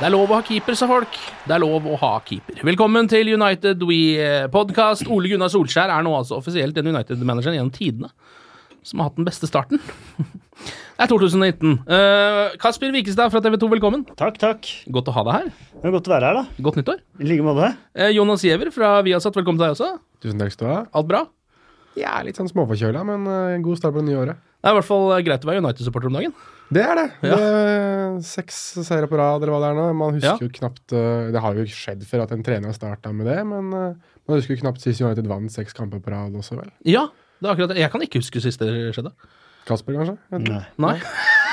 Det er lov å ha keeper, sa folk. Det er lov å ha keeper. Velkommen til United We-podkast. Ole Gunnar Solskjær er nå altså offisielt den United-manageren gjennom tidene som har hatt den beste starten. Det er 2019. Uh, Kasper Wikestad fra TV 2, velkommen. Takk, takk. Godt å ha deg her. Det er godt å være her, da. Godt nyttår. I like måte. Uh, Jonas Giæver fra Viasat, velkommen til deg også. Tusen takk skal du ha. Alt bra? Jeg er litt sånn småforkjøla, men uh, god start på det nye året. Det er i hvert fall greit å være United-supporter om dagen. Det er det. Ja. det er seks seire på rad, eller hva det er nå. Man husker Ja. jo knapt eh, Det har jo skjedd før at en trener har starta med det, men eh, man husker jo knapt sist United vant seks kamper på rad også, vel. Ja, det er akkurat det. Jeg kan ikke huske siste skjedde. Kasper, kanskje? Nei. Nei.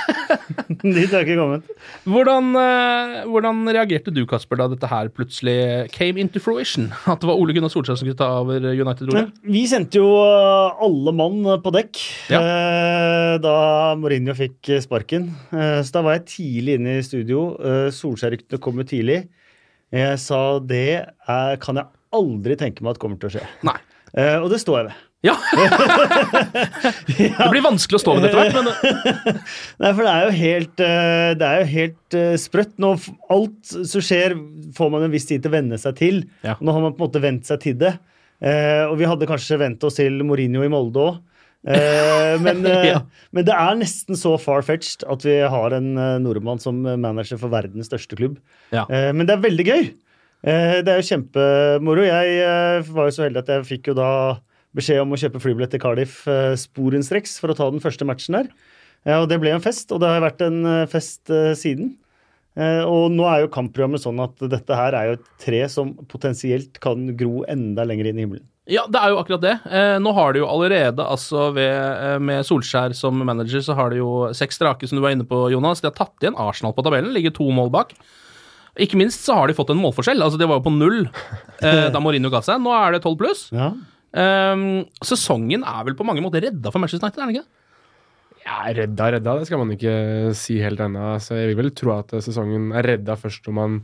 Dit har ikke kommet. Hvordan, eh, hvordan reagerte du, Kasper, da dette her plutselig came into fruition? At det var Ole Gunnar Solskjær som skulle ta over United-roret? Vi sendte jo uh, alle mann på dekk Ja. eh, da Mourinho fikk eh, sparken. Eh, så da var jeg tidlig inne i studio. Solskjær-ryktene kom jo tidlig. Jeg sa det kan jeg aldri tenke meg at kommer til å skje. Nei. Eh, og det står jeg ved. Ja. Det blir vanskelig å stå ved etter hvert, men Nei, for det er jo helt, eh, det er jo helt eh, sprøtt. Nå, alt som skjer, får man en viss tid til å venne seg til. Ja. Nå har man på en måte vent seg til det. Eh, og vi hadde kanskje vent oss til Mourinho i Molde òg. Men, Ja. men det er nesten så far-fetched at vi har en nordmann som manager for verdens største klubb. Ja. Men det er veldig gøy. Det er jo kjempemoro. Jeg var jo så heldig at jeg fikk jo da beskjed om å kjøpe flybillett til Cardiff eh, sporenstreks for å ta den første matchen der. Ja, og det ble en fest, og det har vært en eh, fest eh, siden. Eh, og nå er jo kampprogrammet sånn at dette her er jo et tre som potensielt kan gro enda lenger inn i himmelen. Ja, det er jo akkurat det. Eh, nå har de jo allerede, altså ved, eh, med Solskjær som manager, så har de jo seks strake, som du var inne på, Jonas. De har tatt igjen Arsenal på tabellen, ligger to mål bak. Ikke minst så har de fått en målforskjell. Altså, det var jo på null eh, da Mourinho ga seg. Nå er det tolv pluss. Ja. Um, sesongen er vel på mange måter redda for Manchester United, er den ikke? Ja, redda, redda, det skal man ikke si helt ennå. Så jeg vil vel tro at sesongen er redda først når man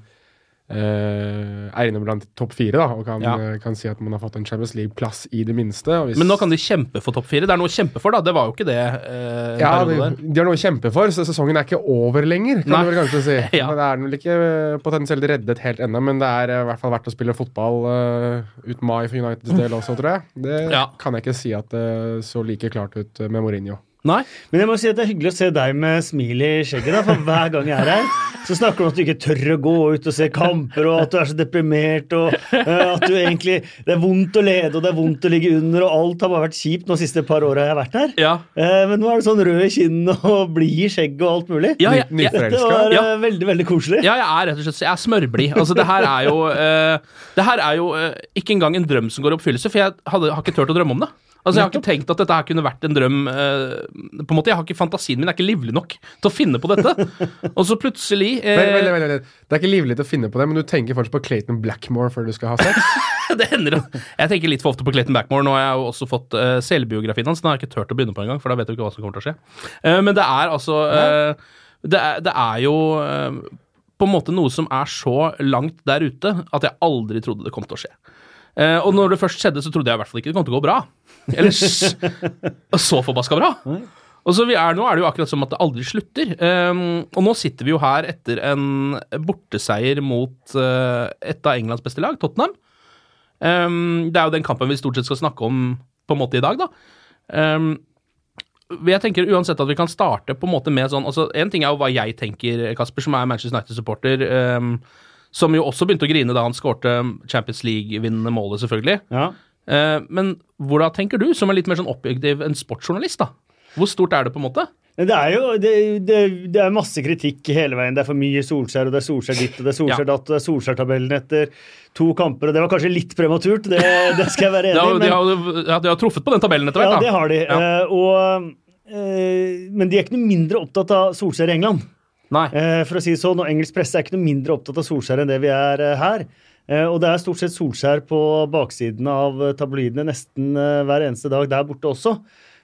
eh, er inne blant topp fire, da, og kan, Ja. eh, kan si at man har fått en Champions League-plass i det minste. Men nå kan de kjempe for topp fire. Det er noe å kjempe for, da. Det var jo ikke det eh, Ja, de, de har noe å kjempe for, så sesongen er ikke over lenger, kan Nei. du vel kanskje si. Ja. Men Det er vel ikke eh, potensielt reddet helt ennå, men det er eh, i hvert fall verdt å spille fotball uh, ut mai for Uniteds del også, tror jeg. Det Ja. kan jeg ikke si at det så like klart ut med Mourinho. Nei? Men jeg må si at det er hyggelig å se deg med smil i skjegget. da, For hver gang jeg er her, så snakker du om at du ikke tør å gå ut og se kamper, og at du er så deprimert, og uh, at du egentlig Det er vondt å lede, og det er vondt å ligge under, og alt har bare vært kjipt de siste par åra jeg har vært her. Ja. Uh, men nå er du sånn rød i kinnene og blid i skjegget og alt mulig. Ja, ja, Ny- ja. Dette var Ja. eh, veldig, veldig koselig. Ja, jeg er rett og slett jeg er smørblid. Altså, det her er jo uh, Det her er jo ikke engang en drøm som går i oppfyllelse, for jeg hadde, har ikke turt å drømme om det. Altså, Jeg har ikke tenkt at dette her kunne vært en drøm. eh, på en måte, Jeg har ikke Fantasien min er ikke livlig nok til å finne på dette. Og så plutselig eh, vel, vel, vel. Det er ikke livlig til å finne på det, men du tenker fortsatt på Clayton Blackmore før du skal ha sex? det hender jo, Jeg tenker litt for ofte på Clayton Blackmore. Nå har jeg jo også fått uh, selvbiografien hans. Den har jeg ikke turt å begynne på engang, for da vet du ikke hva som kommer til å skje. Eh, men det er altså eh, det, er, det er jo eh, på en måte noe som er så langt der ute at jeg aldri trodde det kom til å skje. Eh, og når det først skjedde, så trodde jeg i hvert fall ikke det kom til å gå bra. Eller så forbaska bra. Og så vi er, Nå er det jo akkurat som at det aldri slutter. Um, og nå sitter vi jo her etter en borteseier mot uh, et av Englands beste lag, Tottenham. Um, det er jo den kampen vi stort sett skal snakke om på en måte i dag, da. Um, jeg tenker uansett at vi kan starte på en måte med sånn altså En ting er jo hva jeg tenker, Kasper, som er Manchester United-supporter. Um, som jo også begynte å grine da han skårte Champions League-vinnende målet, selvfølgelig. Ja. Eh, men hvordan tenker du, som er litt mer sånn objektiv enn sportsjournalist, da? Hvor stort er det, på en måte? Det er jo det, det, det er masse kritikk hele veien. Det er for mye Solskjær, og det er Solskjær ditt, og det er Solskjær datt, og det er Solskjær-tabellen etter to kamper. Og det var kanskje litt prematurt, det, det skal jeg være enig i. de, Men, har, ja, de har truffet på den tabellen etter hvert, ja, det har de. Ja. Uh, og, uh, men de er ikke noe mindre opptatt av Solskjær i England. Nei. Uh, for å si det sånn, og Engelsk presse er ikke noe mindre opptatt av Solskjær enn det vi er her. Eh, og det er stort sett Solskjær på baksiden av tabloidene nesten eh, hver eneste dag der borte også.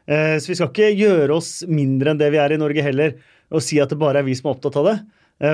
Eh, så vi skal ikke gjøre oss mindre enn det vi er i Norge heller, og si at det bare er vi som er opptatt av det.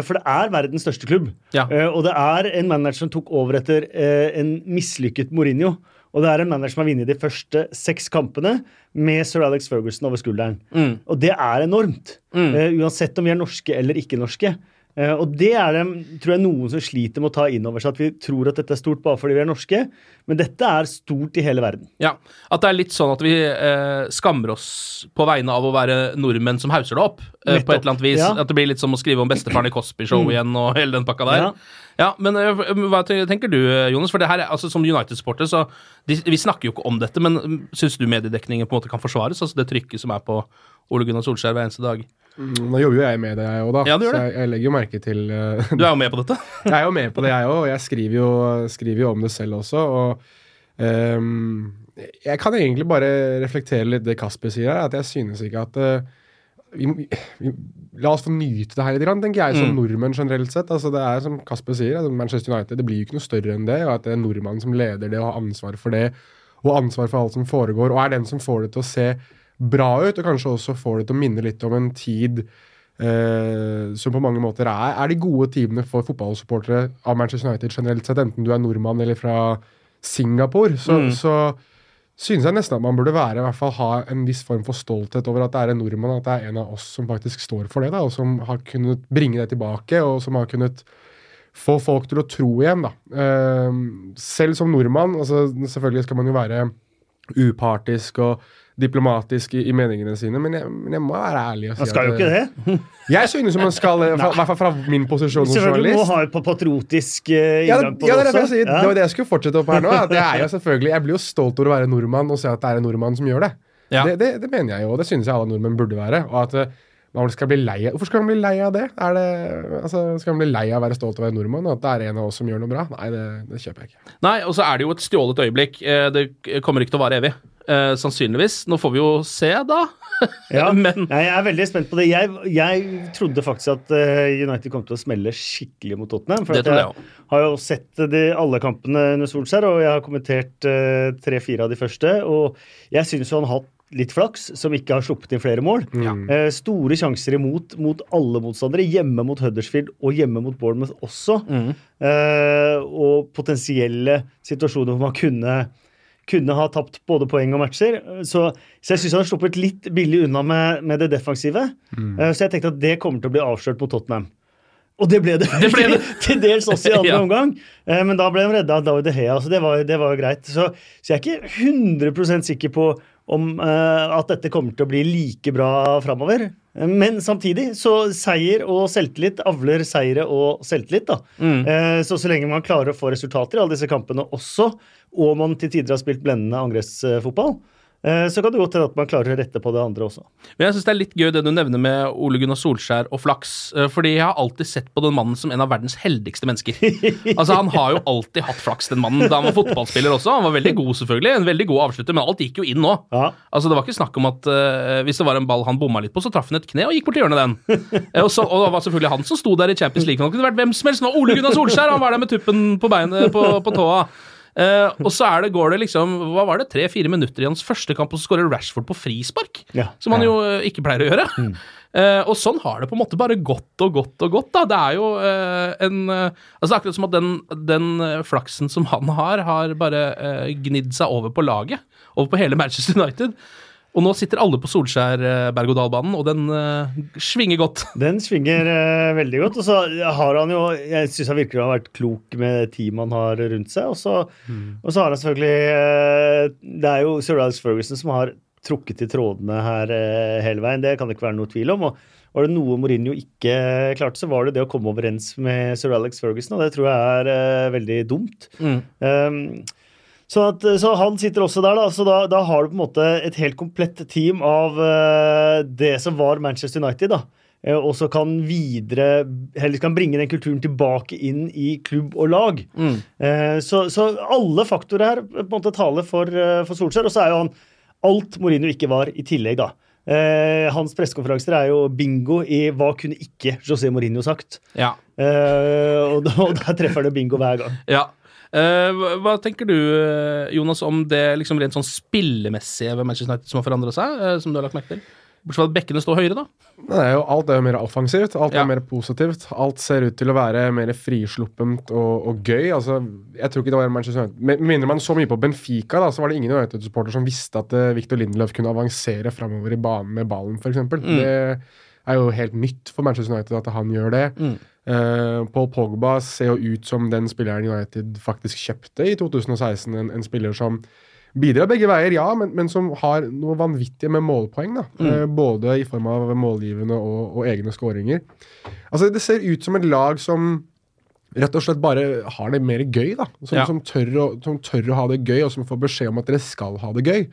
For det er verdens største klubb. Ja. Og det er en manager som tok over etter en mislykket Mourinho. Og det er en manager som har vunnet de første seks kampene med sir Alex Ferguson over skulderen. Mm. Og det er enormt. Mm. uansett om vi er norske eller ikke norske. Eh, og det er det, tror jeg, noen som sliter med å ta inn over seg. At vi tror at dette er stort bare fordi vi er norske. Men dette er stort i hele verden. Ja, At det er litt sånn at vi eh, skammer oss på vegne av å være nordmenn som hauser det opp. Eh, på et eller annet vis. ja. At det blir litt som å skrive om bestefaren i Cosby Show igjen og hele den pakka der. Ja. Ja, Men eh, hva tenker du, eh, Jonas? For det her er, altså Som United-supporter, så de, Vi snakker jo ikke om dette, men mm, syns du mediedekningen på en måte kan forsvares? Altså det trykket som er på Ole Gunnar Solskjær hver eneste dag? Mm, Nå jobber jo jeg med det, jeg òg, da. Ja, så jeg, jeg legger jo merke til uh, Du er jo med på dette? Jeg er jo med på det, jeg òg, og jeg skriver jo, skriver jo om det selv også. Og um, jeg kan egentlig bare reflektere litt det Kasper sier her, at jeg synes ikke at uh, vi, vi, La oss få nyte det her litt, tenker jeg, som Mm. nordmenn generelt sett. Altså, det er som Kasper sier, altså Manchester United det blir jo ikke noe større enn det. og At det er nordmannen som leder det og har ansvar for det, og ansvar for alt som foregår, og er den som får det til å se bra ut, og kanskje også får det til å minne litt om en tid eh, som på mange måter er, er de gode timene for fotballsupportere av Manchester United generelt sett, enten du er nordmann eller fra Singapore, så, Mm. så synes jeg nesten at man burde være, i hvert fall ha en viss form for stolthet over at det er en nordmann, at det er en av oss som faktisk står for det, da, og som har kunnet bringe det tilbake, og som har kunnet få folk til å tro igjen. da. Ehm, selv som nordmann, altså selvfølgelig skal man jo være upartisk og diplomatisk i, i meningene sine, men jeg, men jeg må være ærlig og si Man skal jo ikke det. Jeg synes man skal, i hvert fall fra min posisjon som Selvfølgelig må ha et pa- patriotisk uh, ja, inngang på ja, det, det jeg også. sier, Ja. det var det jeg skulle fortsette opp her nå. At jeg er jo selvfølgelig, jeg blir jo stolt over å være nordmann og se at det er en nordmann som gjør det. Ja. Det, det, det mener jeg jo, og det synes jeg alle nordmenn burde være. Og at eh, man skal bli lei av Hvorfor skal man bli lei av det? Er det altså, skal man bli lei av å være stolt av å være nordmann, at det er en av oss som gjør noe bra? Nei, det, det kjøper jeg ikke. Nei, og så er det jo et stjålet øyeblikk. Eh, Det kommer ikke til å vare evig. Eh, sannsynligvis. Nå får vi jo se, da. Ja, Men Nei, jeg er veldig spent på det. Jeg, jeg trodde faktisk at eh, United kom til å smelle skikkelig mot Tottenham. For Det at trodde jeg jeg har jo sett de, alle kampene under Solskjær, og jeg har kommentert eh, tre-fire av de første. Og jeg syns han har hatt litt flaks, som ikke har sluppet inn flere mål. Eh, store sjanser imot mot alle motstandere. Hjemme mot Huddersfield og hjemme mot Bournemouth også. Eh, og potensielle situasjoner hvor man kunne kunne ha tapt både poeng og matcher. Så, så jeg syns han har sluppet litt billig unna med, med det defensive. Eh, Så jeg tenkte at det kommer til å bli avslørt mot Tottenham. Og det ble det, Det ble det. til dels også i andre Ja. omgang. Eh, Men da ble de redda av David De Hea, så det var, det var jo greit. Så, så jeg er ikke 100 sikker på om eh, at dette kommer til å bli like bra framover. Eh, Men samtidig, så seier og selvtillit avler seire og selvtillit. da. Mm. Så så lenge man klarer å få resultater i alle disse kampene også, og man til tider har spilt blendende angrepsfotball, Eh, Så kan det godt hende at man klarer å rette på det andre også. Men jeg syns det er litt gøy det du nevner med Ole Gunnar Solskjær og flaks. eh, Fordi jeg har alltid sett på den mannen som en av verdens heldigste mennesker. Altså Han har jo alltid hatt flaks, den mannen. Da han var fotballspiller også. Han var veldig god, selvfølgelig. En veldig god avslutter, men alt gikk jo inn nå. Ja. Altså Det var ikke snakk om at uh, hvis det var en ball han bomma litt på, så traff han et kne og gikk bort til hjørnet den. Eh, og, så, og det var selvfølgelig han som sto der i Champions League. Han kunne vært hvem som helst. Nå Ole Gunnar Solskjær! Han var der med tuppen på beinet på, på tåa. Eh, og så er det, går det liksom Hva var det, tre-fire minutter i hans første kamp, og så skårer Rashford på frispark. Ja. Som han jo eh, ikke pleier å gjøre. Eh, og sånn har det på en måte bare gått og gått og gått. da. Det er jo uh, en Altså Akkurat som at den, den flaksen som han har, har bare gnidd seg over på laget. Over på hele Manchester United. Og nå sitter alle på Solskjær eh, og den uh, svinger godt. Den svinger uh, veldig godt. Og så har han jo Jeg syns han virkelig har vært klok med teamet han har rundt seg. Og så, og så har han selvfølgelig uh, Det er jo Sir Alex Ferguson som har trukket i trådene her hele veien. Det kan det ikke være noe tvil om. og var det noe Mourinho ikke klarte, så var det det å komme overens med Sir Alex Ferguson, og det tror jeg er uh, veldig dumt. Um, så, at, så han sitter også der, da. Så da, da har du på en måte et helt komplett team av uh, det som var Manchester United, da. Eh, og så kan videre Heller kan bringe den kulturen tilbake inn i klubb og lag. Eh, så, så alle faktorer her på en måte taler for, eh, for Solskjær. Og så er jo han alt Mourinho ikke var i tillegg, da. Eh, hans pressekonferanser er jo bingo i hva kunne ikke José Mourinho sagt. Ja. Eh, og, og der treffer det bingo hver gang. Ja. Eh, hva, tenker du, eh, Jonas, om det liksom rent sånn spillemessige ved Manchester United som har forandra seg, eh, som du har lagt merke til? Bortsett fra at bekkene står høyere, da. Det er jo, alt er jo mer offensivt, alt Ja. er mer positivt. Alt ser ut til å være mer frisluppent og, og gøy. Altså, jeg tror ikke det var Manchester United med mindre man så mye på Benfica, da, så var det ingen United-supporter som visste at uh, Victor Lindelöf kunne avansere framover i banen med ballen, f.eks. Mm. Det er jo helt nytt for Manchester United at han gjør det. Mm. Uh, Paul Pogba ser jo ut som den spilleren United faktisk kjøpte i 2016. En, en spiller som bidrar begge veier, ja, men, men som har noe vanvittig med målpoeng. da. Eh, både i form av målgivende og, og egne skåringer. Altså, det ser ut som et lag som rett og slett bare har det mer gøy. da. Som, Ja. som, tør, å, som tør å ha det gøy, og som får beskjed om at dere skal ha det gøy.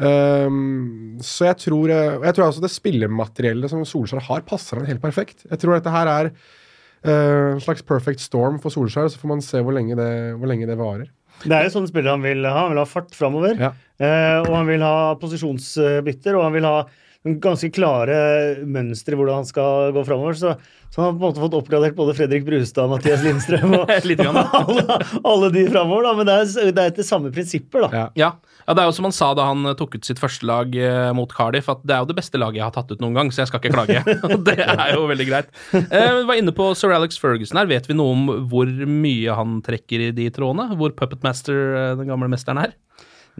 Ehm, så jeg tror, eh, jeg tror altså det spillemateriellet som Solskjær har, passer han helt perfekt. Jeg tror dette her er eh, en slags perfect storm for Solskjær, så får man se hvor lenge det, hvor lenge det varer. Det er jo sånne spillere han vil ha. Han vil ha fart framover. Ja. Uh, og han vil ha posisjonsbytter, og han vil ha ganske klare mønstre i hvordan han skal gå framover. Så, så han har på en måte fått oppgradert både Fredrik Brustad, Mathias Lindstrøm og grann, alle, alle de framover. Da. Men det er, det er etter samme prinsipper, da. Ja. Ja. ja, det er jo som han sa da han eh, tok ut sitt første lag eh, mot Cardiff, at det er jo det beste laget jeg har tatt ut noen gang, så jeg skal ikke klage. Det er jo veldig greit. Eh, vi var inne på Sir Alex Ferguson her. Vet vi noe om hvor mye han trekker i de trådene? Hvor puppetmaster eh, den gamle mesteren, er?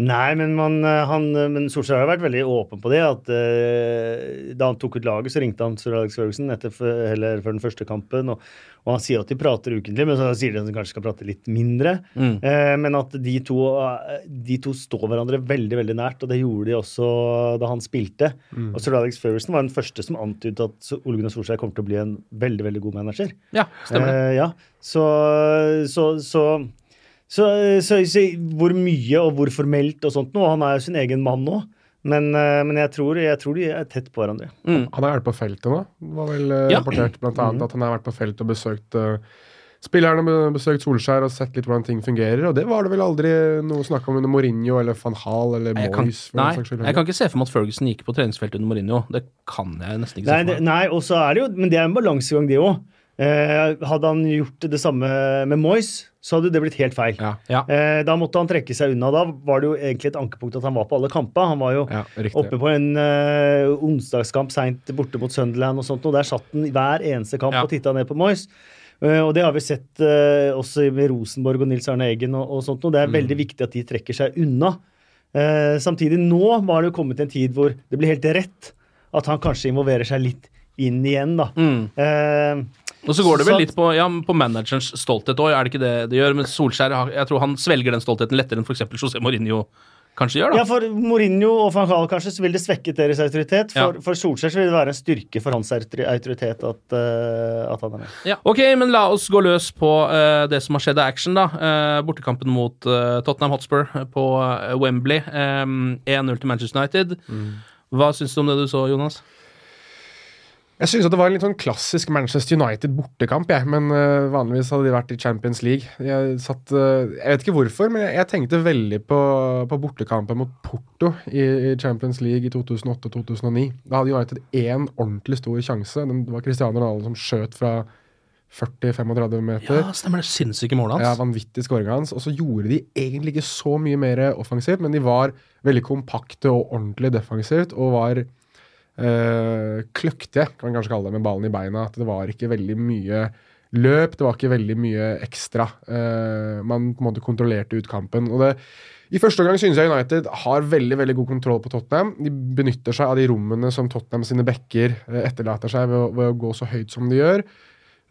Nei, men, man, eh, han, men Solskjær har vært veldig åpen på det. at uh, Da han tok ut laget, så ringte han Sir Alex Ferguson etter, eller før den første kampen. Og, og han sier at de prater ukentlig, men så sier de at de kanskje skal prate litt mindre. Eh, men at de to, eh, de to står hverandre veldig veldig nært, og det gjorde de også da han spilte. Og Sir Alex Ferguson var den første som antydet at Ole Gunnar Solskjær kommer til å bli en veldig veldig god manager. Ja, stemmer det. Eh, ja, så, så, så, så, så, så hvor mye og hvor formelt og sånt noe. Han er jo sin egen mann nå. Men, eh, men jeg, tror, jeg tror de er tett på hverandre. Mm. Han har vært på feltet nå. Det var vel eh, Ja. rapportert blant annet at han har vært på feltet og besøkt uh, spillerne, be- besøkt Solskjær og sett litt hvordan ting fungerer. Og det var det vel aldri noe snakk om under Mourinho eller van Hall eller jeg Moyes. Kan, nei, jeg kan ikke se for meg at Ferguson gikk på treningsfeltet under Mourinho. Det kan jeg nesten ikke Nei, se for meg. nei og så er det jo, men det er en balansegang, det òg. Eh, hadde han gjort det samme med Moyes, så hadde det blitt helt feil. Ja. Ja. Eh, da måtte han trekke seg unna. Da var det jo egentlig et ankepunkt at han var på alle kamper. Han var jo Ja, oppe på en eh, onsdagskamp seint borte mot Sunderland og sånt, og der satt han hver eneste kamp og titta ned på Moyes. Eh, og det har vi sett eh, også med Rosenborg og Nils Arne Eggen og, og sånt. Og det er veldig viktig at de trekker seg unna. Eh, samtidig, nå var det jo kommet en tid hvor det blir helt rett at han kanskje involverer seg litt inn igjen, da. Eh, Og så går det vel litt på, ja, på managerens stolthet òg, er det ikke det det gjør? Men Solskjær jeg tror han svelger den stoltheten lettere enn f.eks. José Mourinho kanskje gjør, da. Ja, for Mourinho og van Gaal kanskje så vil det svekket deres autoritet. For, for Solskjær så vil det være en styrke for hans autoritet at, uh, at han er med. Ja. Ok, men la oss gå løs på uh, det som har skjedd av action, da. Uh, bortekampen mot Tottenham Hotspur på Wembley. Um, 1-0 til Manchester United. Hva syns du om det du så, Jonas? Jeg synes det var en litt sånn klassisk Manchester United bortekamp, jeg. Men uh, vanligvis hadde de vært i Champions League. Jeg, satt, uh, jeg vet ikke hvorfor, men jeg, jeg tenkte veldig på, på bortekampen mot Porto i, i Champions League i 2008-2009. Da hadde United én ordentlig stor sjanse. Den, det var Cristiano Ronaldo som skjøt fra 40-35 meter. Ja, stemmer det sinnssyke målet hans. Ja, vanvittig skåringa hans. Og så gjorde de egentlig ikke så mye mer offensivt, men de var veldig kompakte og ordentlig defensivt, og var kløktige, kan man kanskje kalle det, med ballen i beina. At det var ikke veldig mye løp, det var ikke veldig mye ekstra. Eh, man på en måte kontrollerte ut kampen. og det i første omgang synes jeg United har veldig veldig god kontroll på Tottenham. De benytter seg av de rommene som Tottenham sine backer eh, etterlater seg ved å, ved å gå så høyt som de gjør.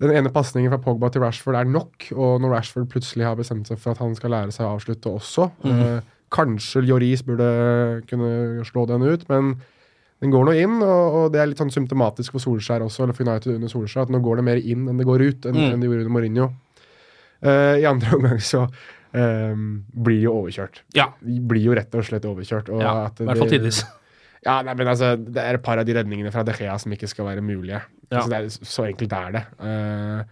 Den ene pasningen fra Pogba til Rashford er nok, og når Rashford plutselig har bestemt seg for at han skal lære seg å avslutte også mm. eh, Kanskje Lloris burde kunne slå den ut, men den går nå inn, og, og det er litt sånn symptomatisk for Solskjær også, eller for United under Solskjær, at nå går det mer inn enn det går ut, enn, Mm. enn det gjorde under Mourinho. Uh, I andre omgang så um, blir jo overkjørt. Ja. Blir jo rett og slett overkjørt. Og Ja, i hvert fall tidvis. Ja, nei, men altså, Det er et par av de redningene fra De Gea som ikke skal være mulige. Ja. Altså, det er, så enkelt er det. Uh,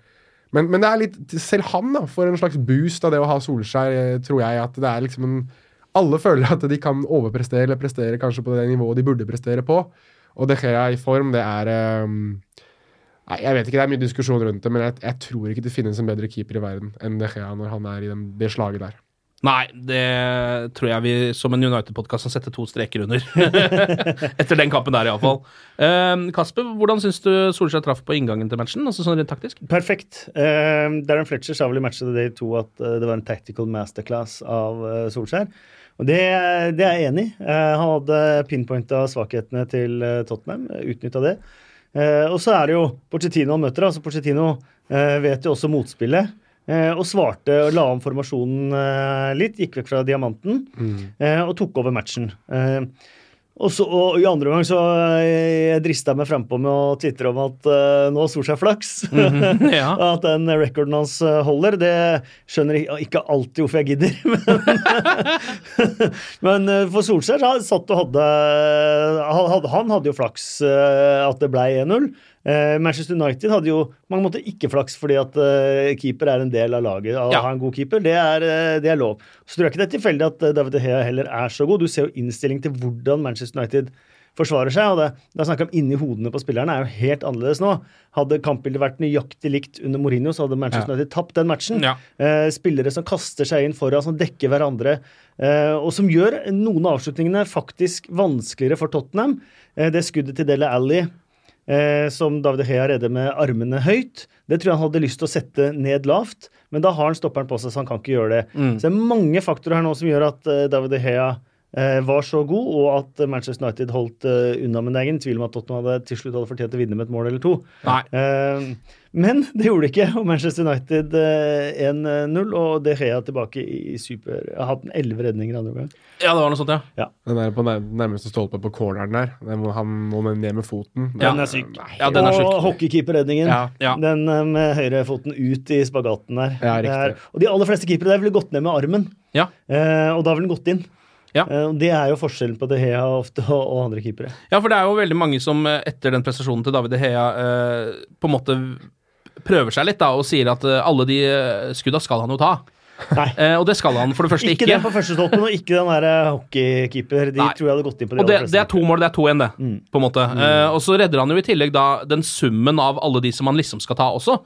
men, men det er litt Selv han da, får en slags boost av det å ha Solskjær, eh, tror jeg. at det er liksom en, Alle føler at de kan overprestere eller prestere kanskje på det nivået de burde prestere på. Og De Gea i form, det er um, Nei, Jeg vet ikke, det er mye diskusjon rundt det, men jeg, jeg tror ikke det finnes en bedre keeper i verden enn De Gea når han er i den, det slaget der. Nei, det tror jeg vi som en United-podkast kan sette to streker under. Etter den kampen der, iallfall. Uh, Kasper, hvordan syns du Solskjær traff på inngangen til matchen? Altså sånn rent taktisk? Perfekt. Eh, Darren Fletcher sa vel i matchen the Day 2 at uh, det var en tactical masterclass av uh, Solskjær. Og det, det er jeg enig i. Eh, han hadde pinpointa svakhetene til eh, Tottenham, utnytta det. Eh, og så er det jo Porcettino han møter. altså Pochettino eh, vet jo også motspillet. og svarte og la om formasjonen litt. Gikk vekk fra diamanten mm. og tok over matchen. Og, så, og i andre omgang så eh, jeg drista meg frampå med å tvitre om at uh, nå har Solskjær flaks. Mhm, ja. At den rekorden hans eh, holder. Det skjønner jeg ikke alltid hvorfor jeg gidder. Men, men for Solskjær så satt og hadde, han hadde Han hadde jo flaks at det ble 1-0. Eh, Manchester United hadde jo på mange måter ikke flaks fordi at eh, keeper er en del av laget. Å Ja. ha en god keeper, det er, eh, det er lov. Så tror jeg ikke det er tilfeldig at David De Gea heller er så god. Du ser jo innstilling til hvordan Manchester United forsvarer seg. og Det, det er snakk om inni hodene på spillerne er jo helt annerledes nå. Hadde kampbildet vært nøyaktig likt under Mourinho, så hadde Manchester Ja. United tapt den matchen. Ja. Eh, spillere som kaster seg inn foran, som dekker hverandre, eh, og som gjør noen av avslutningene faktisk vanskeligere for Tottenham. Eh, det skuddet til Dele Alli eh, som David Gea redder med armene høyt, det tror jeg han hadde lyst til å sette ned lavt, men da har han stopperen på seg, så han kan ikke gjøre det. Så det er mange faktorer her nå som gjør at eh, David eh, var så god, og at Manchester United holdt eh, unna. Men det er ingen tvil om at Tottenham hadde til slutt hadde fortjent å vinne med et mål eller to. Nei. Eh, men det gjorde det ikke, og Manchester United eh, 1-0, og De Gea tilbake i super Jeg har hatt elleve redninger andre omgang. Ja, det var noe sånt, ja. Den der på nær, nærmeste stolpe på corneren der, den han må ned med foten. Ja. Den er syk. Nei, Ja, den er og sjuk. hockeykeeperredningen. Ja. Ja. Den eh, med høyrefoten ut i spagaten der. Ja, riktig. er, og de aller fleste keepere der ville gått ned med armen, Ja. eh, og da ville den gått inn. Ja. Eh, det er jo forskjellen på De Hea ofte og, andre keepere. Ja, for det er jo veldig mange som eh, etter den prestasjonen til David De Hea eh, på en måte prøver seg litt da, og sier at alle de skudda skal han jo ta. Nei. Eh, og det skal han for det første Ikke, ikke. den på første stoppen og ikke den der hockeykeeper. De Nei. tror jeg hadde gått inn på de Og det, det er to mål, det er to igjen, det. Mm. På en måte. Eh, og så redder han jo i tillegg da den summen av alle de som han liksom skal ta også.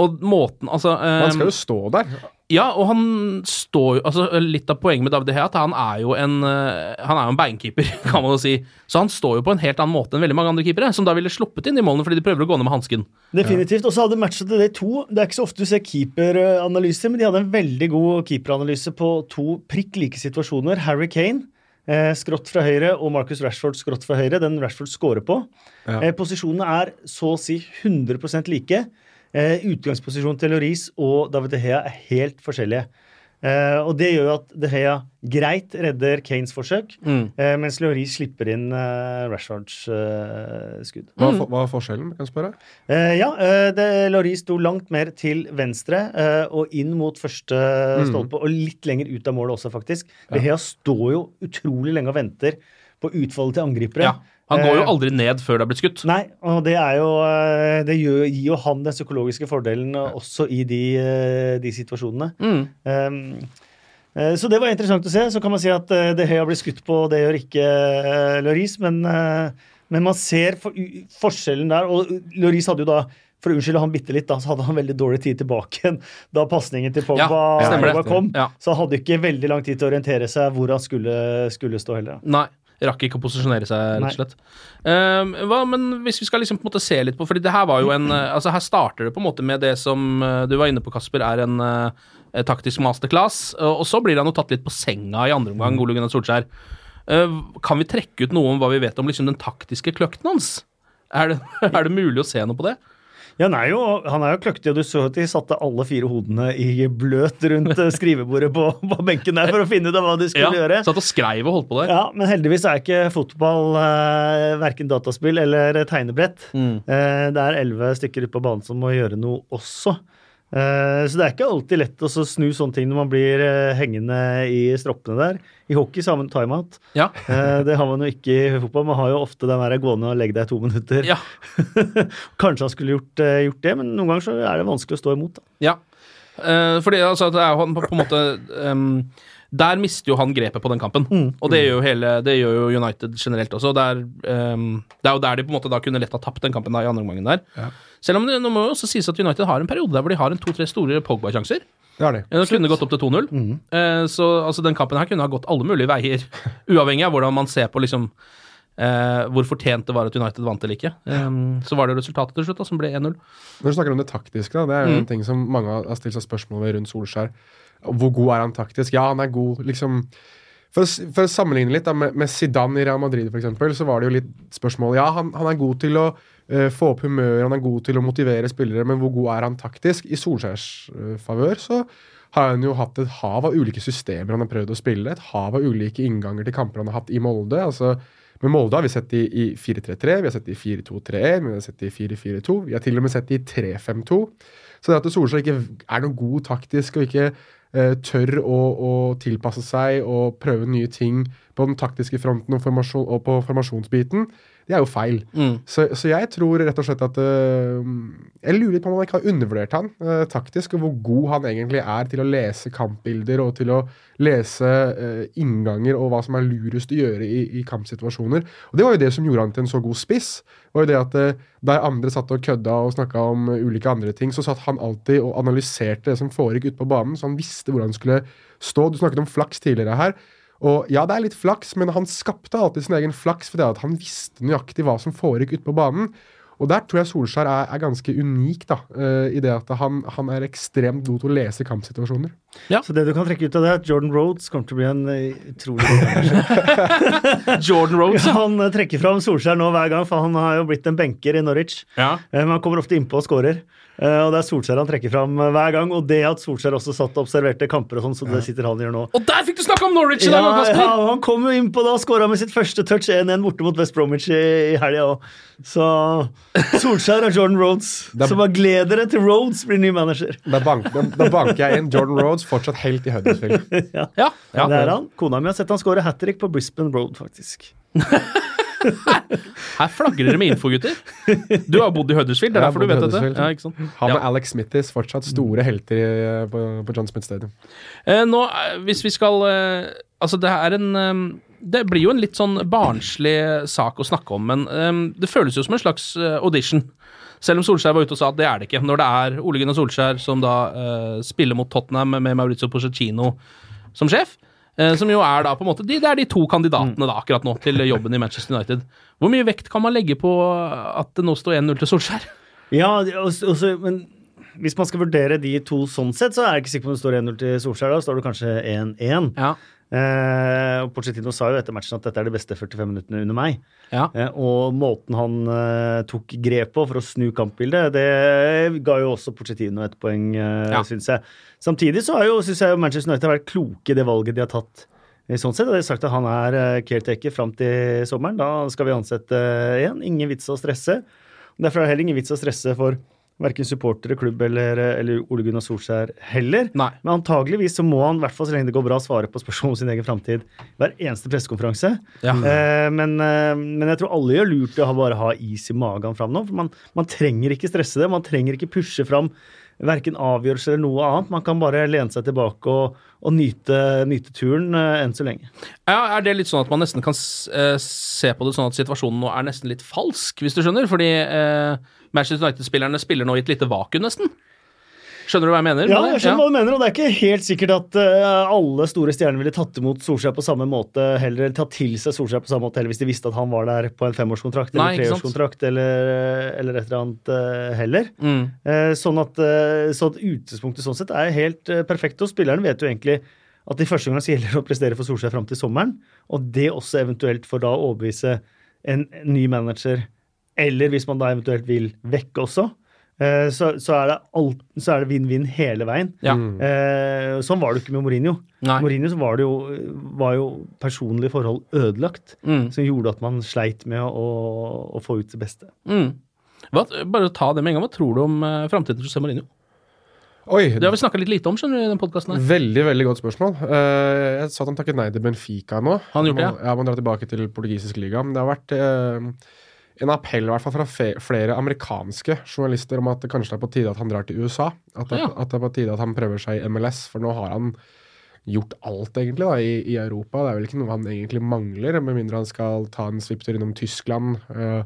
Og måten Altså eh, Man skal jo stå der. Ja, og han står jo altså Litt av poenget med David De Gea at han er jo en eh, Han er jo en beinkeeper, kan man jo si. Så han står jo på en helt annen måte enn veldig mange andre keepere, som da ville sluppet inn i målene fordi de prøver å gå ned med hansken. Definitivt. Og så hadde matchet til det to. Det er ikke så ofte du ser keeperanalyser, men de hadde en veldig god keeperanalyse på to prikk like situasjoner. Harry Kane, eh, skrått fra høyre, og Marcus Rashford, skrått fra høyre. Den Rashford scorer på. Ja. Eh, posisjonene er så å si 100% like. Eh, utgangsposisjonen til Loris og David De Hea er helt forskjellige. Eh, og det gjør jo at De Hea greit redder Kanes forsøk, Mm. eh, mens Loris slipper inn eh, Rashfords eh, skudd. Hva, er for- hva er forskjellen, kan jeg spørre? Eh, ja, eh, det, Lloris sto langt mer til venstre eh, og inn mot første Mm. stolpe, og litt lenger ut av målet også, faktisk. De Hea står jo utrolig lenge og venter på utfallet til angripere. Ja. Han går jo Eh, aldri ned før det er blitt skutt. Nei, og det jo eh, Det gir jo han den psykologiske fordelen også i de, eh, de situasjonene. Mm. Um, så det var interessant å se. Så kan man si at det De Gea blir skutt på, det gjør ikke Lloris, men, men man ser for, forskjellen der. Og Lloris hadde jo da for å unnskylde han bitte litt, da, så hadde han veldig dårlig tid tilbake igjen da pasningen til Pogba, Ja. Kom. Ja. Så han hadde ikke veldig lang tid til å orientere seg hvor han skulle, skulle stå heller. Nei. Rakk ikke å posisjonere seg, rett og slett. Um, hva, men hvis vi skal liksom på en måte se litt på fordi det her var jo en eh, Altså Her starter det på en måte med det som eh, du var inne på, Kasper, er en uh, taktisk masterclass. Og, og så blir han jo tatt litt på senga i andre omgang, Ole Gunnar Solskjær. Uh, kan vi trekke ut noe om hva vi vet om liksom den taktiske kløkten hans? Er det, er det mulig å se noe på det? Ja, han er jo, han er jo kløktig, og du så at de satte alle fire hodene i bløt rundt eh, skrivebordet på, på benken der for å finne ut av hva de skulle gjøre. Satt og skreiv og holdt på der. Ja, Men heldigvis er ikke fotball eh, verken dataspill eller tegnebrett. Mm. Eh, det er elleve stykker ute på banen som må gjøre noe også. Eh, så det er ikke alltid lett å snu sånne ting når man blir eh, hengende i stroppene der. I hockey så har man timeout. Ja. Eh, det har man jo ikke i fotball. Man har jo ofte den der gående og legge deg i to minutter. Ja. Kanskje han skulle gjort, gjort det, men noen ganger så er det vanskelig å stå imot. Da. Ja. Fordi altså, det er jo på, en måte ehm, Der mister jo han grepet på den kampen. Og det gjør jo hele Det gjør jo United generelt også. Det er, ehm, det er jo der de på en måte da kunne lett ha tapt den kampen da i andre omgangen der. Selv om det nå må jo også sies at United har en periode der hvor de har en to-tre store Pogba-sjanser. Det har de. Ja, kunne gått opp til 2-0. Eh, så altså, den kampen her kunne ha gått alle mulige veier, uavhengig av hvordan man ser på liksom Uh, hvor fortjent det var at United vant eller ikke. Um, så var det resultatet til slutt da, som ble 1-0. Når du snakker om det taktiske, da, det er jo Mm. en ting som mange har stilt seg spørsmål ved rundt Solskjær. Hvor god er han taktisk? Ja, han er god, liksom For å, for å sammenligne litt da, med, med Zidane i Real Madrid, for eksempel, så var det jo litt spørsmål Ja, han, han er god til å uh, få opp humør, han er god til å motivere spillere, men hvor god er han taktisk? I Solskjærs uh, favør så har han jo hatt et hav av ulike systemer han har prøvd å spille. Et hav av ulike innganger til kamper han har hatt i Molde. altså med Molde har vi sett de i i 4-3-3, vi har sett de i 4-2-3-1, vi har sett de i 4-4-2. Vi har til og med sett de i 3-5-2. Så det at Solskjær ikke er noe god taktisk og ikke tør å, å tilpasse seg og prøve nye ting på den taktiske fronten og, formasjon, og på formasjonsbiten, det er jo feil. Mm. Så, så jeg tror rett og slett at uh, Jeg lurer litt på om man ikke har undervurdert han uh, taktisk, og hvor god han egentlig er til å lese kampbilder og til å lese uh, innganger og hva som er lurest å gjøre i, i kampsituasjoner. Og Det var jo det som gjorde han til en så god spiss. var jo det at Der andre satt og kødda og snakka om ulike andre ting, så satt han alltid og analyserte det som foregikk ute på banen, så han visste hvor han skulle stå. Du snakket om flaks tidligere her. Og ja, det er litt flaks, men han skapte alltid sin egen flaks fordi han visste nøyaktig hva som foregikk ute på banen. Og der tror jeg Solskjær er, er ganske unik, da, uh, i det at han, han er ekstremt god til å lese kampsituasjoner. Så det du kan trekke ut av det, er at Jordan Rhodes kommer til å bli en eh, utrolig god manager. Jordan Rhodes. Ja, han eh, trekker fram Solskjær nå hver gang, for han har jo blitt en benker i Norwich. Ja. Eh, Men han kommer ofte innpå og skårer. Eh, Og det er Solskjær han trekker fram hver gang. Og det at Solskjær også satt og observerte kamper og sånn, så det sitter han og gjør nå. Og der fikk du snakke om Norwich i Ja, dag, Kasper! ja, og han kom jo innpå da og skåra med sitt første touch 1-1 borte mot West Bromwich i, i helga òg. Så Solskjær og Jordan Rhodes. Er- Så bare gled dere til Rhodes blir ny manager. Da, bank, da, da banker jeg inn Jordan Rhodes, fortsatt helt i Huddersfield. ja. Ja, ja. Det er han. Kona mi har sett han skåre hat trick på Brisbane Road, faktisk. Her flagrer det med info, gutter. Du har bodd i Huddersfield, det er derfor du vet dette. Ja, ikke sant? Han Ja. og Alex Smithis, fortsatt store helter i, på, på John Smith Stadium. Eh, nå, eh, hvis vi skal eh, Altså, det er en eh, Det blir jo en litt sånn barnslig sak å snakke om, men um, det føles jo som en slags eh, audition. Selv om Solskjær var ute og sa at det er det ikke. Når det er Ole Gunnar Solskjær som da uh, spiller mot Tottenham med Maurizio Pochettino som sjef, uh, som jo er da på en måte de, Det er de to kandidatene da akkurat nå til jobben i Manchester United. Hvor mye vekt kan man legge på at det nå står 1-0 til Solskjær? Ja, også, også, men hvis man skal vurdere de to sånn sett, så er jeg ikke sikker på om det står 1-0 til Solskjær. Da står det kanskje 1-1. Ja. Eh, og Pochettino sa jo etter matchen at dette er de beste 45 minuttene under meg. Ja. Eh, og måten han eh, tok grep på for å snu kampbildet, det ga jo også Pochettino et poeng, eh, Ja. syns jeg. Samtidig så har jo, synes jeg Manchester United vært kloke i det valget de har tatt. I sånn sett, De har sagt at han er eh, caretaker fram til sommeren. Da skal vi ansette én. igjen. Ingen vits å stresse. Derfor er det heller ingen vits å stresse for verken supportere, klubb eller, eller Ole Gunnar Solskjær heller. Nei. Men antageligvis så må han, i hvert fall så lenge det går bra, svare på spørsmål om sin egen framtid hver eneste pressekonferanse. Ja. Eh, men, eh, men jeg tror alle gjør lurt i å bare ha is i magen fram nå. For man, man trenger ikke stresse det. Man trenger ikke pushe fram verken avgjørelser eller noe annet. Man kan bare lene seg tilbake og, og nyte, nyte turen eh, enn så lenge. Ja, Er det litt sånn at man nesten kan eh, se på det sånn at situasjonen nå er nesten litt falsk, hvis du skjønner? Fordi eh, Manchester United-spillerne spiller nå i et lite vakuum, nesten. Skjønner du hva jeg mener? Ja, jeg skjønner hva du mener, og det er ikke helt sikkert at uh, alle store stjerner ville tatt imot Solskjær på samme måte heller, eller tatt til seg Solskjær på samme måte heller hvis de visste at han var der på en femårskontrakt eller Nei, treårskontrakt eller, eller et eller annet uh, heller. Mm. Uh, sånn, at, eh, så at utgangspunktet sånn sett er helt eh, perfekt, og spilleren vet jo egentlig at i første omgang gjelder å prestere for Solskjær fram til sommeren, og det også eventuelt for da å overbevise en ny manager, eller hvis man da eventuelt vil vekke også, eh, så, så er det alt- så er det vinn-vinn hele veien. Ja. Eh, sånn var det ikke med Mourinho. Nei. Mourinho så var det jo, var jo personlige forhold ødelagt, Mm. som gjorde at man sleit med å, å få ut det beste. Mm. Hva, bare ta det med en gang. Hva tror du om eh, framtiden til José Mourinho? Oi, Det har vi snakka litt lite om skjønner du, i den podkasten her. Veldig veldig godt spørsmål. Uh, jeg sa at han takket nei til Benfica nå. Han gjort det, ja. Ja, må dra tilbake til portugisisk liga. Men det har vært eh, en appell i hvert fall fra flere amerikanske journalister om at det kanskje er på tide at han drar til USA. At det, Ja. at det er på tide at han prøver seg i MLS, for nå har han gjort alt egentlig da, i, i Europa. Det er vel ikke noe han egentlig mangler, med mindre han skal ta en svipptur innom Tyskland. Eh,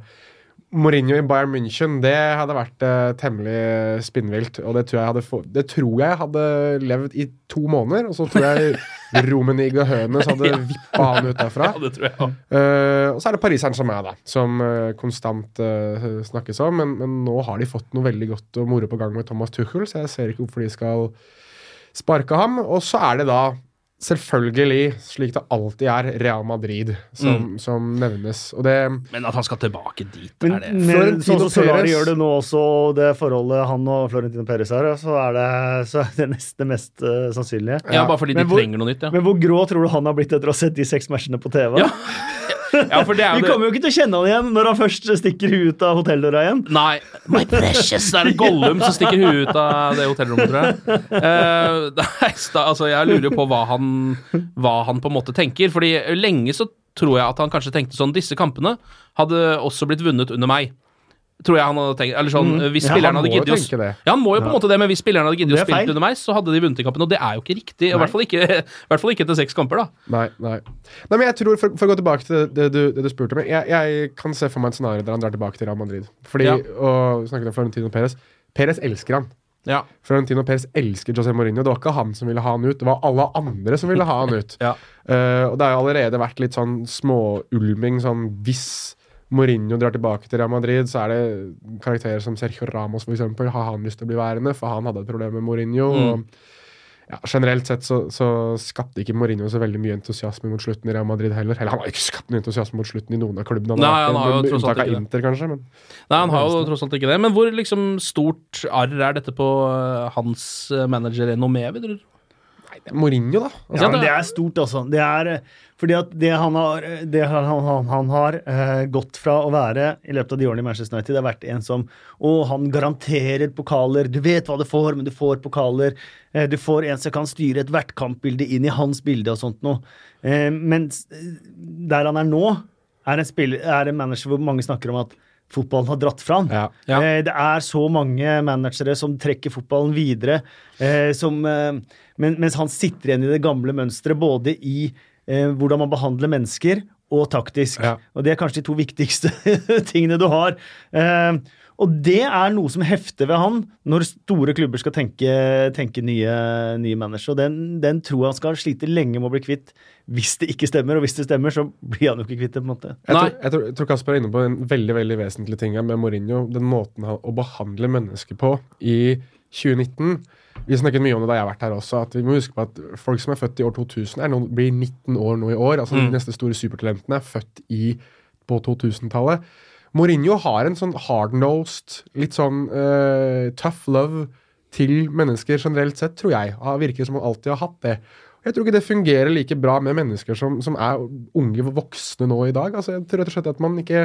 Mourinho i Bayern München, det hadde vært eh, temmelig spinnvilt. Og det tror, jeg hadde få, det tror jeg hadde levd i to måneder. Og så tror jeg Romenig og Hønes hadde vippa han ut derfra. Ja, det tror jeg. Eh, og så er det pariseren som er, da, som uh, konstant uh, snakkes om. Men, men nå har de fått noe veldig godt og moro på gang med Thomas Tuchel, så jeg ser ikke hvorfor de skal sparke ham. Og så er det da selvfølgelig, slik det alltid er, Real Madrid som, som nevnes. Og det Men at han skal tilbake dit, Men, er det men sånn som Solari gjør det nå også, og det forholdet han og Florentino Perez har, så er det, så er det neste mest uh, sannsynlige. Ja, bare fordi de Men hvor- trenger noe nytt, ja. Men hvor grå tror du han har blitt etter å ha sett de seks matchene på TV? Ja. ja, Vi det kommer jo ikke til å kjenne han igjen når han først stikker huet ut av hotelldøra igjen. Nei. My precious! Det er Gollum som stikker huet ut av det hotellrommet, tror jeg. Uh, nei, altså, jeg lurer på hva han, hva han på en måte tenker. Fordi lenge så tror jeg at han kanskje tenkte sånn Disse kampene hadde også blitt vunnet under meg. Tror jeg han hadde tenkt Eller sånn, hvis Ja, spillerne ja, hadde giddet å. Ja, han må jo på en måte det, men hvis spillerne hadde giddet å spille underveis, så hadde de vunnet i kampen. Og det er jo ikke riktig. I hvert fall ikke, i hvert fall ikke etter seks kamper, da. Nei, nei. nei men jeg tror, For, for å gå tilbake til det, det, du, det du spurte om jeg, jeg kan se for meg et scenario der han drar tilbake til Real Madrid. Fordi, Ja. og snakket om Florentino Perez. Perez elsker han. Ja. Florentino Perez elsker José Mourinho. Det var ikke han som ville ha han ut, det var alle andre som ville ha han ut. Ja. uh, og det har jo allerede vært litt sånn småulming sånn hvis Mourinho drar tilbake til Real Madrid, så er det karakterer som Sergio Ramos eksempel, har han lyst til å bli værende, for han hadde et problem med Mourinho. Mm. og ja, generelt sett så, så skapte ikke Mourinho så veldig mye entusiasme mot slutten i Real Madrid heller. Eller han har ikke skapt noe entusiasme mot slutten i noen av klubbene. Nei, han har jo med tross alt det. Inter, kanskje. Men Nei, han har jo tross alt ikke det. Men hvor liksom stort arr er dette på eh, hans eh, manager-renommé, vil du er Mourinho, da. Altså, Ja, men det er stort, altså. Det er eh, fordi at det han har, det han, han, han har uh, gått fra å være i løpet av de årene i Manchester United, det har vært en som Å, han garanterer pokaler. Du vet hva du får, men du får pokaler. Uh, du får en som kan styre et hvert kampbilde inn i hans bilde og sånt noe. Uh, mens eh, der han er nå, er en, spiller, er en manager hvor mange snakker om at fotballen har dratt fra han. Ja. Ja. Eh, Det er så mange managere som trekker fotballen videre, eh, som, eh, men, mens han sitter igjen i det gamle mønsteret, både i eh, hvordan man behandler mennesker, og taktisk. Ja. Og det er kanskje de to viktigste tingene du har. Eh, og det er noe som hefter ved han når store klubber skal tenke, tenke nye, nye managere. Og den, den tror jeg han skal slite lenge med å bli kvitt hvis det ikke stemmer. Og hvis det stemmer, så blir han jo ikke kvitt det. på en måte. Jeg tror, jeg, tror, jeg tror Kasper er inne på en veldig veldig vesentlig ting her med Mourinho. Den måten han, å behandle mennesker på i 2019. Vi snakket mye om det da jeg har vært her også. at Vi må huske på at folk som er født i år 2000, er noen, blir 19 år nå i år. altså Mm. De neste store supertalentene er født i, på 2000-tallet. Mourinho har en sånn hard-nosed, litt sånn uh, tough love til mennesker generelt sett, tror jeg. Han virker som han alltid har hatt det. Jeg tror ikke det fungerer like bra med mennesker som, som er unge voksne nå i dag. Altså, jeg tror rett og slett at man ikke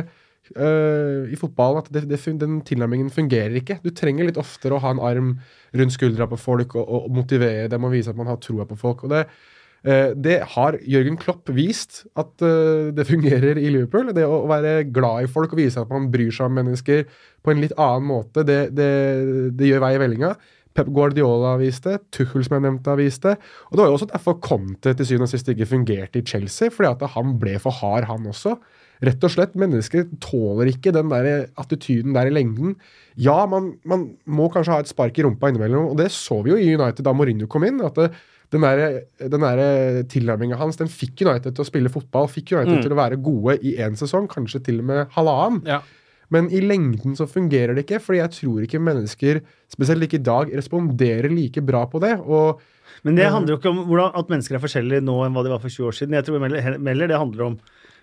øh, I fotballen at det, det, den tilnærmingen fungerer ikke. Du trenger litt oftere å ha en arm rundt skuldra på folk og, og motivere dem og vise at man har troa på folk. og det Eh, det har Jørgen Klopp vist at eh, det fungerer i Liverpool. Det å være glad i folk og vise at man bryr seg om mennesker på en litt annen måte, det, det, det gjør vei i vellinga. Pep Guardiola har vist det, Tuchel som jeg nevnte har vist det. Og det var jo også derfor Conte til syvende og sist ikke fungerte i Chelsea, fordi at han ble for hard, han også. Rett og slett, Mennesker tåler ikke den der attityden der i lengden. Ja, man, man må kanskje ha et spark i rumpa innimellom, og det så vi jo i United da Mourinho kom inn. at det, den der, den der tilnærminga hans den fikk United til å spille fotball, fikk United Mm. til å være gode i én sesong, kanskje til og med halvannen. Ja. Men i lengden så fungerer det ikke, fordi jeg tror ikke mennesker, spesielt ikke i dag, responderer like bra på det. Og Men det handler jo ikke om hvordan, at mennesker er forskjellige nå enn hva de var for 20 år siden. Jeg tror Meller, Meller det handler om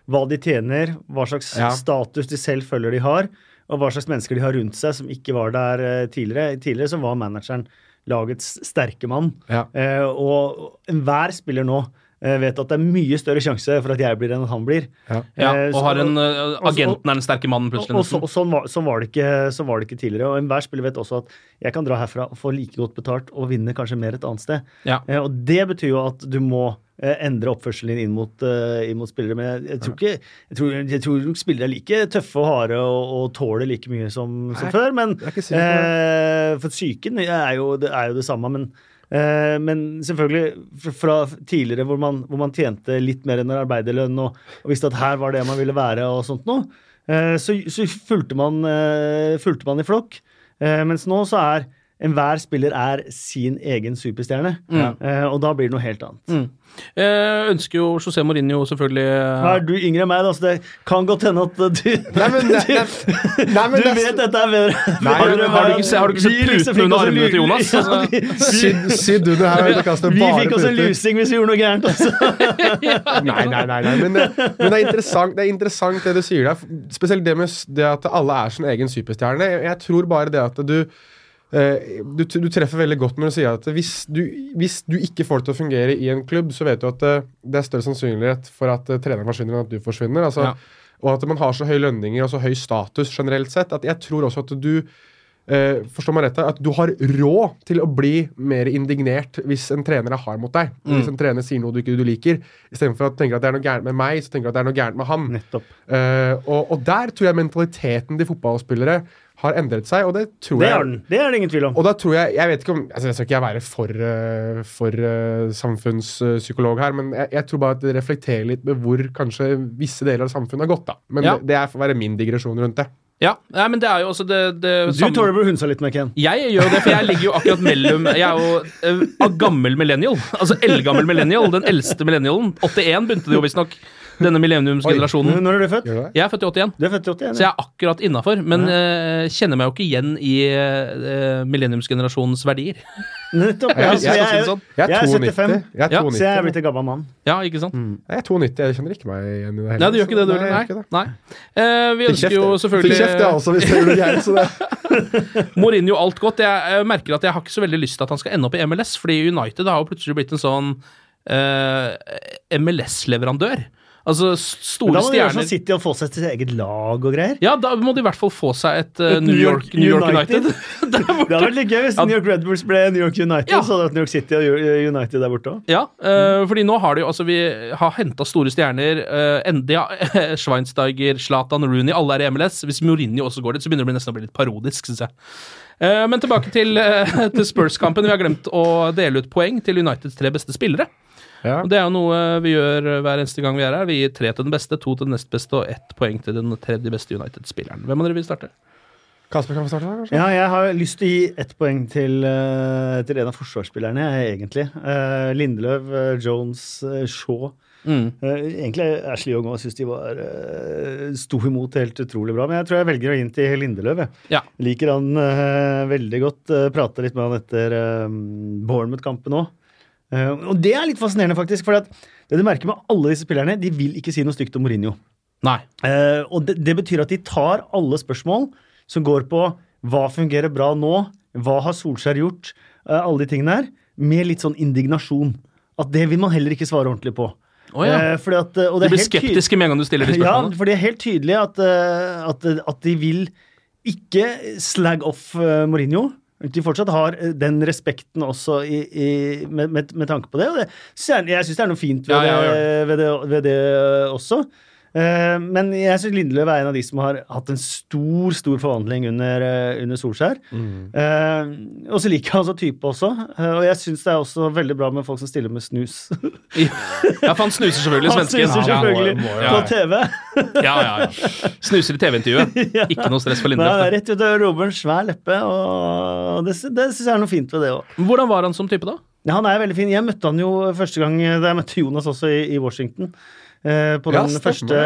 hva de tjener, hva slags Ja. status de selv føler de har, og hva slags mennesker de har rundt seg som ikke var der eh, tidligere. Tidligere så var manageren lagets sterke mann. Ja. Eh, og enhver spiller nå eh, vet at det er mye større sjanse for at jeg blir enn at han blir. Ja. Ja, Eh, og så- har en eh, og- og- Agenten er den sterke mannen, plutselig. og, og, og sånn, var, sånn, var det ikke, sånn var det ikke tidligere. Og enhver spiller vet også at jeg kan dra herfra og få like godt betalt og vinne kanskje mer et annet sted. Ja. Eh, og det betyr jo at du må eh, endre oppførselen din inn mot, inn mot spillere. Men jeg, jeg tror ikke jeg tror, jeg tror nok spillere er like tøffe og harde og, og tåler like mye som, som Nei, før. Men eh, for psyken er jo, det er jo det samme. Men, men selvfølgelig fra, tidligere hvor man, hvor man tjente litt mer enn en arbeiderlønn og, og visste at her var det man ville være og sånt noe, eh, så, så fulgte, man, eh, fulgte man i flokk. Eh, mens nå så er enhver spiller er sin egen superstjerne. Eh, og da blir det noe helt annet. Mm. Jeg ønsker jo José Mourinho selvfølgelig Nå er du yngre enn meg, da, så det kan godt hende at du Nei, men, nei, nei, nei, men Du vet dette er bedre. Nei, Har du- har du ikke se- har du ikke sett vi liksom puten under armene til Jonas? Ja, Altså, vi, vi, Sydd under her. og kaster vi bare fikk oss en puter. lusing hvis vi gjorde noe gærent, altså. Nei, nei, nei, nei. Men, det, men det, er interessant, det er interessant det du sier der. Spesielt det med det at alle er sin egen superstjerne. Jeg, tror bare det at du eh, du, du treffer veldig godt når du sier at hvis du, hvis du ikke får det til å fungere i en klubb, så vet du at eh, det er større sannsynlighet for at eh, treneren forsvinner enn at du forsvinner. Altså, Ja. Og at man har så høye lønninger og så høy status generelt sett. at Jeg tror også at du eh, forstår meg rett at du har råd til å bli mer indignert hvis en trener er hard mot deg. Hvis en trener sier noe du ikke du liker. Istedenfor at du tenker at det er noe gærent med meg, så tenker du at det er noe gærent med han. Eh, og, og der tror jeg mentaliteten til fotballspillere har endret seg, og det tror Det jeg er den. Det er det ingen tvil om. og da tror jeg Jeg vet ikke om altså Jeg skal ikke være for, eh, for eh, samfunnspsykolog her, men jeg, jeg tror bare at det reflekterer litt med hvor kanskje visse deler av samfunnet har gått. da Men Ja. det, det er for å være min digresjon rundt det. Ja, nei, men det er jo også det, det Du samme- tåler å bli hunsa litt med, Ken. Jeg gjør det, for jeg ligger jo akkurat mellom Jeg er jo uh, gammel millennial. Altså eldgammel millennial. Den eldste millennialen. 81 begynte det jo visstnok. Denne millenniumsgenerasjonen. Når er du født? Jeg er født i 81. Du er født i 81. Så jeg er akkurat innafor, men uh, kjenner meg jo ikke igjen i uh, millenniumsgenerasjonens verdier. Nettopp. Ja, Jeg, jeg- jeg, jeg- jeg, er jeg er 92. 75, Jeg er Ja, 92. så jeg er blitt en gammel mann. Ja, ikke sant? Jeg er 92, jeg kjenner ikke meg igjen i det hele Nei, du gjør ikke det, du heller? gjør ikke det. Nei. Nei. Eh, vi Fikk ønsker kjeft, jo selvfølgelig Fikk kjeft, jeg også, hvis det gjør gærent. Så det. Mourinho alt godt. Jeg, jeg merker at jeg har ikke så veldig lyst til at han skal ende opp i MLS, fordi United har jo plutselig blitt en sånn eh, MLS-leverandør. Altså s- Men store da må de gjøre som City og få seg sitt eget lag og greier. Ja, da må de i hvert fall få seg et, uh, Et New, York, New York United. United. Det hadde vært litt gøy hvis Ja. New York Red Bulls ble New York United. Ja. Så hadde New York City og United der borte òg. Ja, eh, fordi nå har de altså Vi har henta store stjerner. Uh, Ende, ja, Schweinsteiger, Zlatan, Rooney, alle er i MLS. Hvis Mourinho også går dit, så begynner det nesten å bli litt parodisk, syns jeg. Eh, men tilbake til, eh, til Spurs-kampen. Vi har glemt å dele ut poeng til Uniteds tre beste spillere. Ja. Og Det er jo noe vi gjør hver eneste gang vi er her. Vi gir tre til den beste, to til den nest beste og ett poeng til den tredje beste United-spilleren. Hvem av dere vil starte? Kasper kan vi starte, kanskje? Ja, jeg har lyst til å gi ett poeng til, eh, til en av forsvarsspillerne, egentlig. Uh, Lindeløv, eh, Jones, eh, Shaw. Mm. Uh, egentlig Ashley Young òg syns de var uh, sto imot helt utrolig bra. Men jeg tror jeg velger å gi den til Lindeløv. Jeg. Ja. Liker han uh, veldig godt. Uh, Prata litt med han etter uh, Bournemouth-kampen òg. Og det er litt fascinerende, faktisk. For det du merker med alle disse spillerne, de vil ikke si noe stygt om Mourinho. Nei. Uh, og det, det betyr at de tar alle spørsmål som går på hva fungerer bra nå, hva har Solskjær gjort, uh, alle de tingene her, med litt sånn indignasjon. At det vil man heller ikke svare ordentlig på. Oh, ja. Fordi at, og De det blir skeptiske med en gang du stiller de spørsmålene? Ja, for det er helt tydelig at, at, at de vil ikke slag off Mourinho. De fortsatt har eh, den respekten også i, i, med, med, med tanke på det. Og det jeg, syns det er noe fint ved, Ja, ja, Det, ved, det, ved det også. Eh, men jeg syns Lindeløv er en av de som har hatt en stor stor forvandling under, eh, under Solskjær. Eh, og så liker jeg altså type også. Og jeg syns det er også veldig bra med folk som stiller med snus. Ja, for han snuser selvfølgelig, Han svensken. snuser Ja, selvfølgelig må- ja. på TV. ja, ja, ja. Snuser i TV-intervjuet. Ikke noe stress for Nei, det er Lindeløf. rett ut av Robert, svær leppe, og det, det syns jeg er noe fint ved det òg. Hvordan var han som type, da? Ja, han er veldig fin. Jeg møtte han jo første gang da jeg møtte Jonas også i, i Washington. Eh, på den ja, første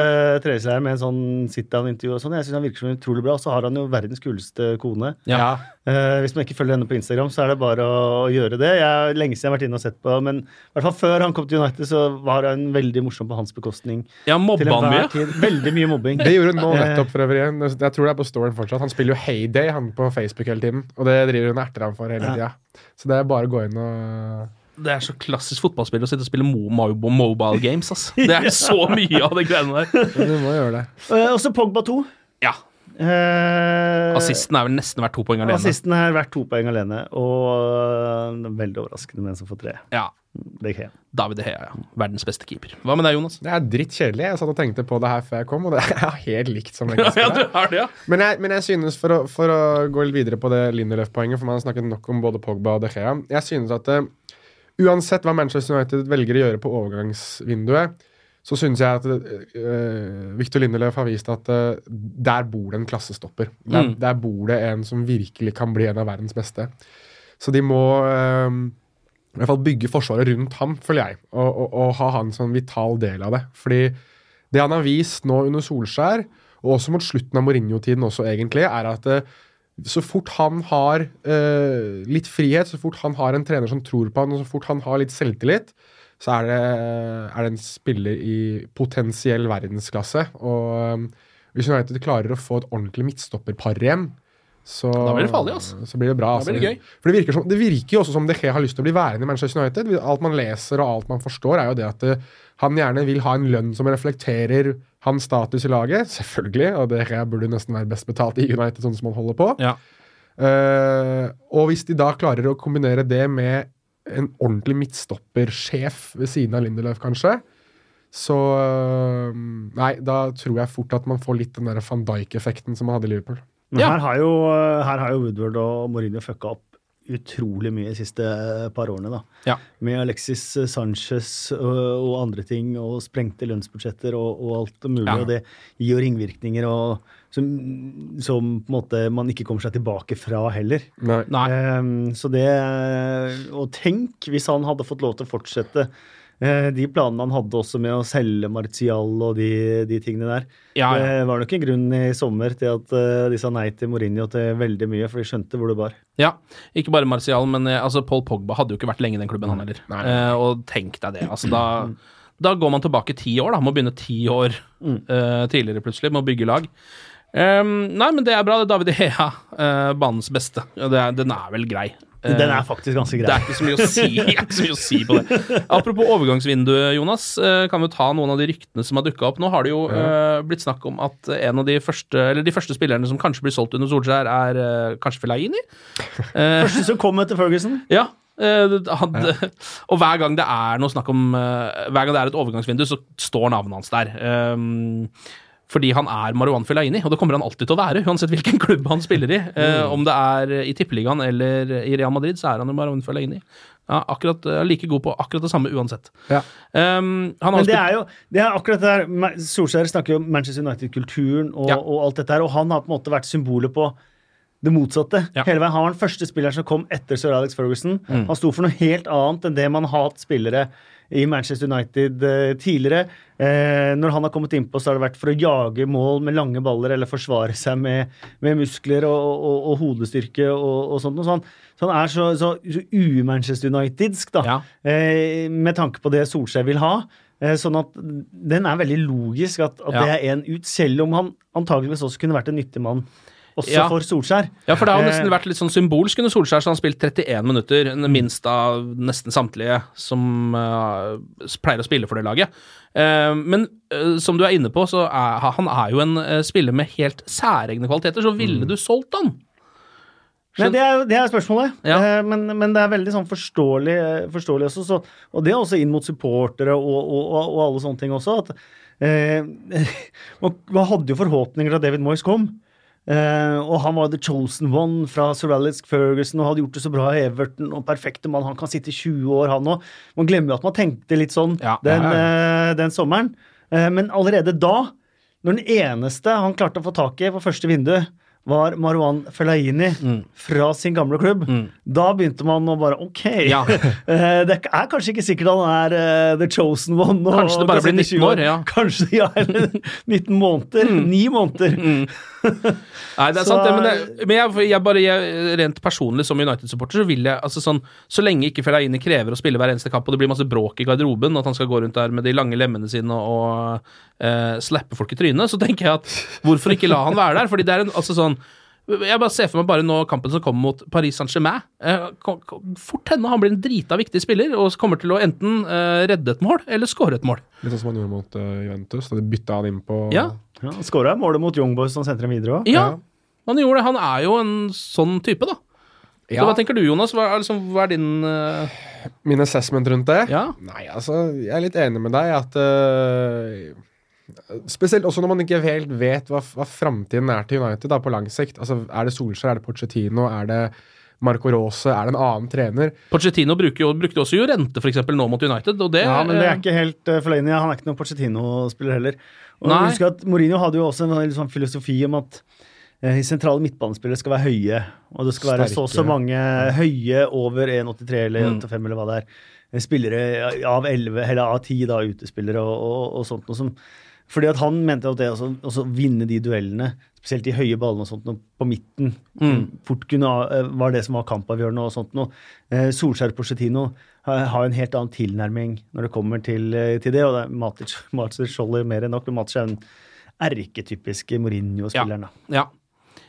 treningsleiren med en sånn sit-down-intervju og sånn. Jeg syns han virker som utrolig bra. Og så har han jo verdens kuleste kone. Ja. Eh, hvis man ikke følger henne på Instagram, så er det bare å, å gjøre det. Jeg, lenge siden jeg har vært inne og sett på, men i hvert fall før han kom til United, så var han veldig morsom på hans bekostning. Ja, mobba han mye? tid. Veldig mye mobbing. Det gjorde hun nå Eh, nettopp for øvrig. Jeg tror det er på storyen fortsatt. Han spiller jo Heyday han på Facebook hele tiden, og det driver hun og erter ham for hele tida. Så det er bare å gå inn og Det er så klassisk fotballspill å sitte og spille mo mo mobile games, ass. Det er så mye av de greiene der. Du må gjøre det. Eh, også Pogba 2. Ja. Uh, Assisten er vel nesten verdt to poeng alene. Assisten er verdt to poeng alene, og uh, veldig overraskende med en som får tre. Ja. Det kan. David De Hea, ja. Verdens beste keeper. Hva med deg, Jonas? Det er dritt kjedelig. Jeg satt og tenkte på det her før jeg kom, og det er helt likt som det Ja, er. det, ja. Men jeg, men jeg synes, for å, for å gå litt videre på det Lindelöf-poenget, for man har snakket nok om både Pogba og De Gea Jeg synes at eh, uansett hva Manchester United velger å gjøre på overgangsvinduet, så synes jeg at uh, Victor Lindelöf har vist at uh, der bor det en klassestopper. Der, Mm. der bor det en som virkelig kan bli en av verdens beste. Så de må uh, i hvert fall bygge forsvaret rundt ham, føler jeg, og, og, og ha han som en vital del av det. Fordi det han har vist nå under Solskjær, og også mot slutten av Mourinho-tiden også egentlig, er at eh, så fort han har uh, litt frihet, så fort han har en trener som tror på han, og så fort han har litt selvtillit, så er det, er det en spiller i potensiell verdensklasse. Og um, hvis United klarer å få et ordentlig midtstopperpar igjen, så, Da blir det farlig, altså. så blir det bra. Da blir det gøy. For det virker, som, det virker jo også som De Gea har lyst til å bli værende i Manchester United. Alt man leser og alt man forstår, er jo det at eh, han gjerne vil ha en lønn som reflekterer hans status i laget. Selvfølgelig, og det burde nesten være best betalt i United, sånn som han holder på. Ja. Uh, og hvis de da klarer å kombinere det med en ordentlig midtstoppersjef ved siden av Lindelöf, kanskje, så eh, Nei, da tror jeg fort at man får litt den der van Dijk-effekten som man hadde i Liverpool. Men Ja. her, har jo, her har jo Woodward og Mourinho fucka opp utrolig mye de siste par årene. da. Ja. Med Alexis Sanchez og, og andre ting, og sprengte lønnsbudsjetter og, og alt mulig. Ja. Og det gir ringvirkninger og, som, som på en måte man ikke kommer seg tilbake fra heller. Nei. Nei. Ehm, så det Og tenk hvis han hadde fått lov til å fortsette eh, de planene han hadde også med å selge Martial og de, de tingene der. Ja, ja. Det var nok en grunn i sommer til at eh, de sa nei til Mourinho til veldig mye, for de skjønte hvor det bar. Ja, ikke bare Martial, men eh, altså, Paul Pogba hadde jo ikke vært lenge i den klubben, han heller. Eh, og tenk deg det. altså da, da går man tilbake ti år, da. Må begynne ti år eh, tidligere plutselig, med å bygge lag. Um, nei, men det er bra. Det er David Hea, eh, banens beste. Det er, den er vel grei. Eh, Den er faktisk ganske det er ikke så mye å si, så mye å si på det. Apropos overgangsvinduet, Jonas. eh, Kan vi ta noen av de ryktene som har dukka opp? Nå har det jo ja. blitt snakk om at en av de første Eller de første spillerne som kanskje blir solgt under Solskjær, er eh, kanskje Fellaini? Eh, Første som kom etter Ferguson. ja. han, ja. Og hver gang det er noe snakk om eh, Hver gang det er et overgangsvindu, så står navnet hans der. Um, fordi han er Marwan Fellaini, og det kommer han alltid til å være, uansett hvilken klubb han spiller i. Eh, om det er i Tippeligaen eller i Real Madrid, så er han jo Marwan Fellaini. Ja, akkurat, eh, like god på akkurat det samme uansett. Ja. Um, Men det er jo det er akkurat det der Solskjær snakker jo om Manchester United-kulturen og, Ja. og alt dette her, og han har på en måte vært symbolet på det motsatte. Ja. Hele veien Han var den første spilleren som kom etter sir Alex Ferguson. Mm. Han sto for noe helt annet enn det man har hatt spillere i Manchester United eh, tidligere. Eh, når han har kommet innpå, så har det vært for å jage mål med lange baller eller forsvare seg med, med muskler og, og, og hodestyrke og, og sånt. Og sånn. Så han er så, så, så u-Manchester Unitedsk, da, Ja. eh, med tanke på det Solskjær vil ha. Sånn at den er veldig logisk at, at Ja. det er en ut, selv om han antageligvis også kunne vært en nyttig mann også Ja. for Solskjær. Ja, for det har jo Eh, nesten vært litt sånn symbolsk under Solskjær, så han har spilt 31 minutter, minst av nesten samtlige som uh, pleier å spille for det laget. Uh, men uh, som du er inne på, så er han er jo en spiller med helt særegne kvaliteter, så ville du solgt han? Nei, det er, det er spørsmålet. Ja. Men, men det er veldig sånn forståelig, forståelig også. Så, og det er også inn mot supportere og, og, og, og alle sånne ting også. At, eh, man hadde jo forhåpninger da David Moyes kom. Eh, og han var the chosen one fra Sir Alex Ferguson og hadde gjort det så bra i Everton. og Perfekte mann. Han kan sitte i 20 år, han òg. Man glemmer jo at man tenkte litt sånn Ja. den, eh, den sommeren. Uh, men allerede da, når den eneste han klarte å få tak i på første vindu, var Marwan Fellaini fra sin gamle klubb, da begynte man å bare OK. Ja. Det er kanskje ikke sikkert han er the chosen one. og- Kanskje det bare blir 19 år, ja. Kanskje, ja, eller 19 måneder. 9 måneder. Nei, det er Så- sant, det, men, det, men jeg, jeg bare jeg, rent personlig som United-supporter, så vil jeg altså sånn Så lenge ikke Fellaini krever å spille hver eneste kamp, og det blir masse bråk i garderoben, at han skal gå rundt der med de lange lemmene sine og, og eh, slappe folk i trynet, så tenker jeg at hvorfor ikke la han være der? Fordi det er en altså sånn jeg bare ser for meg bare nå kampen som kommer mot Paris Saint-Germain. Eh, fort hende han blir en drita viktig spiller og kommer til å enten eh, redde et mål eller score et mål. Litt sånn som han gjorde mot Juventus, da de bytta han inn på Ja, Ja, Skåra målet mot Young Boys som sentrum videre òg. ja. Han gjorde det. Han er jo en sånn type, da. Så hva tenker du, Jonas? Hva er, liksom, hva er din uh... Min assessment rundt det? Ja. Nei, altså, jeg er litt enig med deg at uh, Spesielt også når man ikke helt vet hva, hva framtiden er til United da, på lang sikt. Altså, er det Solskjær, er det Pochettino, er det Marco Rose, er det en annen trener? Pochettino bruker jo, brukte også Jorente for eksempel, nå mot United, og det Ja, men det er eh, ikke helt uh, Fellaini. Han er ikke noen Pochettino-spiller heller. Og husk at Mourinho hadde jo også en sånn filosofi om at eh, sentrale midtbanespillere skal være høye. Og det skal være så og så mange høye over 1,83 eller Mm. 1,85 eller hva det er. Eh, Spillere av 11, eller av 10 da, utespillere og, og, og sånt noe som fordi at han mente at det å vinne de duellene, spesielt de høye ballene og sånt noe, på midten, Mm. fort kunne, ha, var det som var kampavgjørende og sånt noe. Eh, Solskjær Porcetino har, en helt annen tilnærming når det kommer til, eh, til det, og det er Matic, Matic holder mer enn nok, men Matic er en erketypiske Mourinho-spilleren. da. Ja.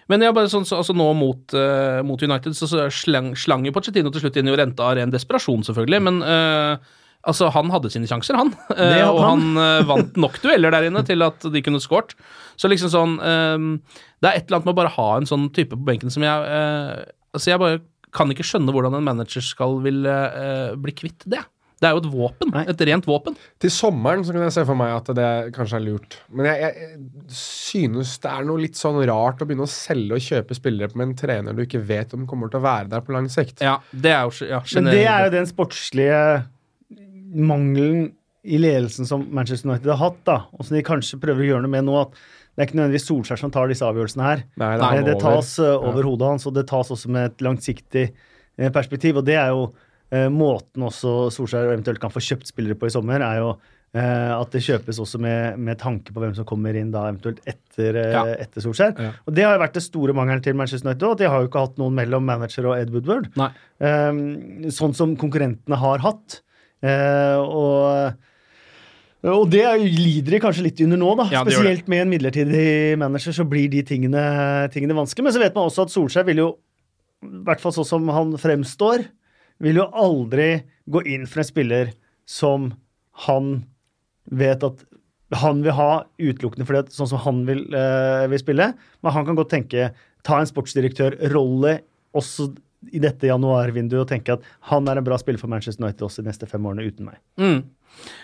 Men jeg bare sånn, så, altså nå mot, uh, mot United så, så slang, slang jo Pochettino til slutt inn i renta av ren desperasjon, selvfølgelig, men eh, altså, han hadde sine sjanser, han. Eh, og han han. eh, vant nok dueller der inne til at de kunne scoret. Så liksom sånn eh, Det er et eller annet med å bare ha en sånn type på benken som jeg eh, Altså, jeg bare kan ikke skjønne hvordan en manager skal ville eh, bli kvitt det. Det er jo et våpen. Nei. Et rent våpen. Til sommeren så kan jeg se for meg at det kanskje er lurt. Men jeg, jeg, jeg synes det er noe litt sånn rart å begynne å selge og kjøpe spillere med en trener du ikke vet om kommer til å være der på lang sikt. Ja, det er jo ja, Men det er jo den sportslige mangelen i ledelsen som Manchester United har hatt, da, og som de kanskje prøver å gjøre noe med nå. at det er ikke nødvendigvis Solskjær som tar disse avgjørelsene her. Nei, det, Nei, det, tas over, over hodet hans, og det tas også med et langsiktig eh, perspektiv. Og det er jo eh, måten også Solskjær eventuelt kan få kjøpt spillere på i sommer, er jo eh, at det kjøpes også med, med tanke på hvem som kommer inn da eventuelt etter, eh, Ja. etter Solskjær. Ja. Og det har jo vært det store mangelen til Manchester United òg, at de har jo ikke hatt noen mellom manager og Ed Woodward. Um, sånn som konkurrentene har hatt. Eh, og, og det er lider de kanskje litt under nå, da. Ja. Spesielt med en midlertidig manager så blir de tingene, tingene vanskelig. Men så vet man også at Solskjær vil jo, i hvert fall sånn som han fremstår, vil jo aldri gå inn for en spiller som han vet at han vil ha utelukkende fordi at sånn som han vil, øh, vil spille. Men han kan godt tenke ta en sportsdirektørrolle også i dette januarvinduet og tenke at han er en bra spiller for Manchester United også de neste fem årene uten meg. Mm.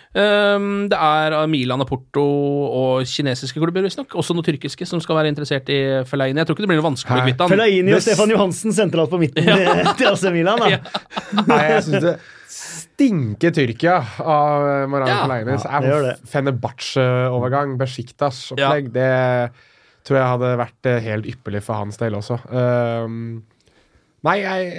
Um, det er Milan og Porto og kinesiske klubber, visstnok. Også noen tyrkiske som skal være interessert i Fellaini. Jeg tror ikke det blir noe vanskelig å Hæ? bli kvitt han. Fellaini og Det- Stefan Johansen sentralt på midten til, til AC Milan. da. Ja. Nei, jeg synes det stinker Tyrkia av Marano Ja, Fellaini. ja, det det. Fenerbahçe-overgang, Besjiktas-opplegg, det tror jeg hadde vært eh, helt ypperlig for hans del også. Ehm, nei, jeg,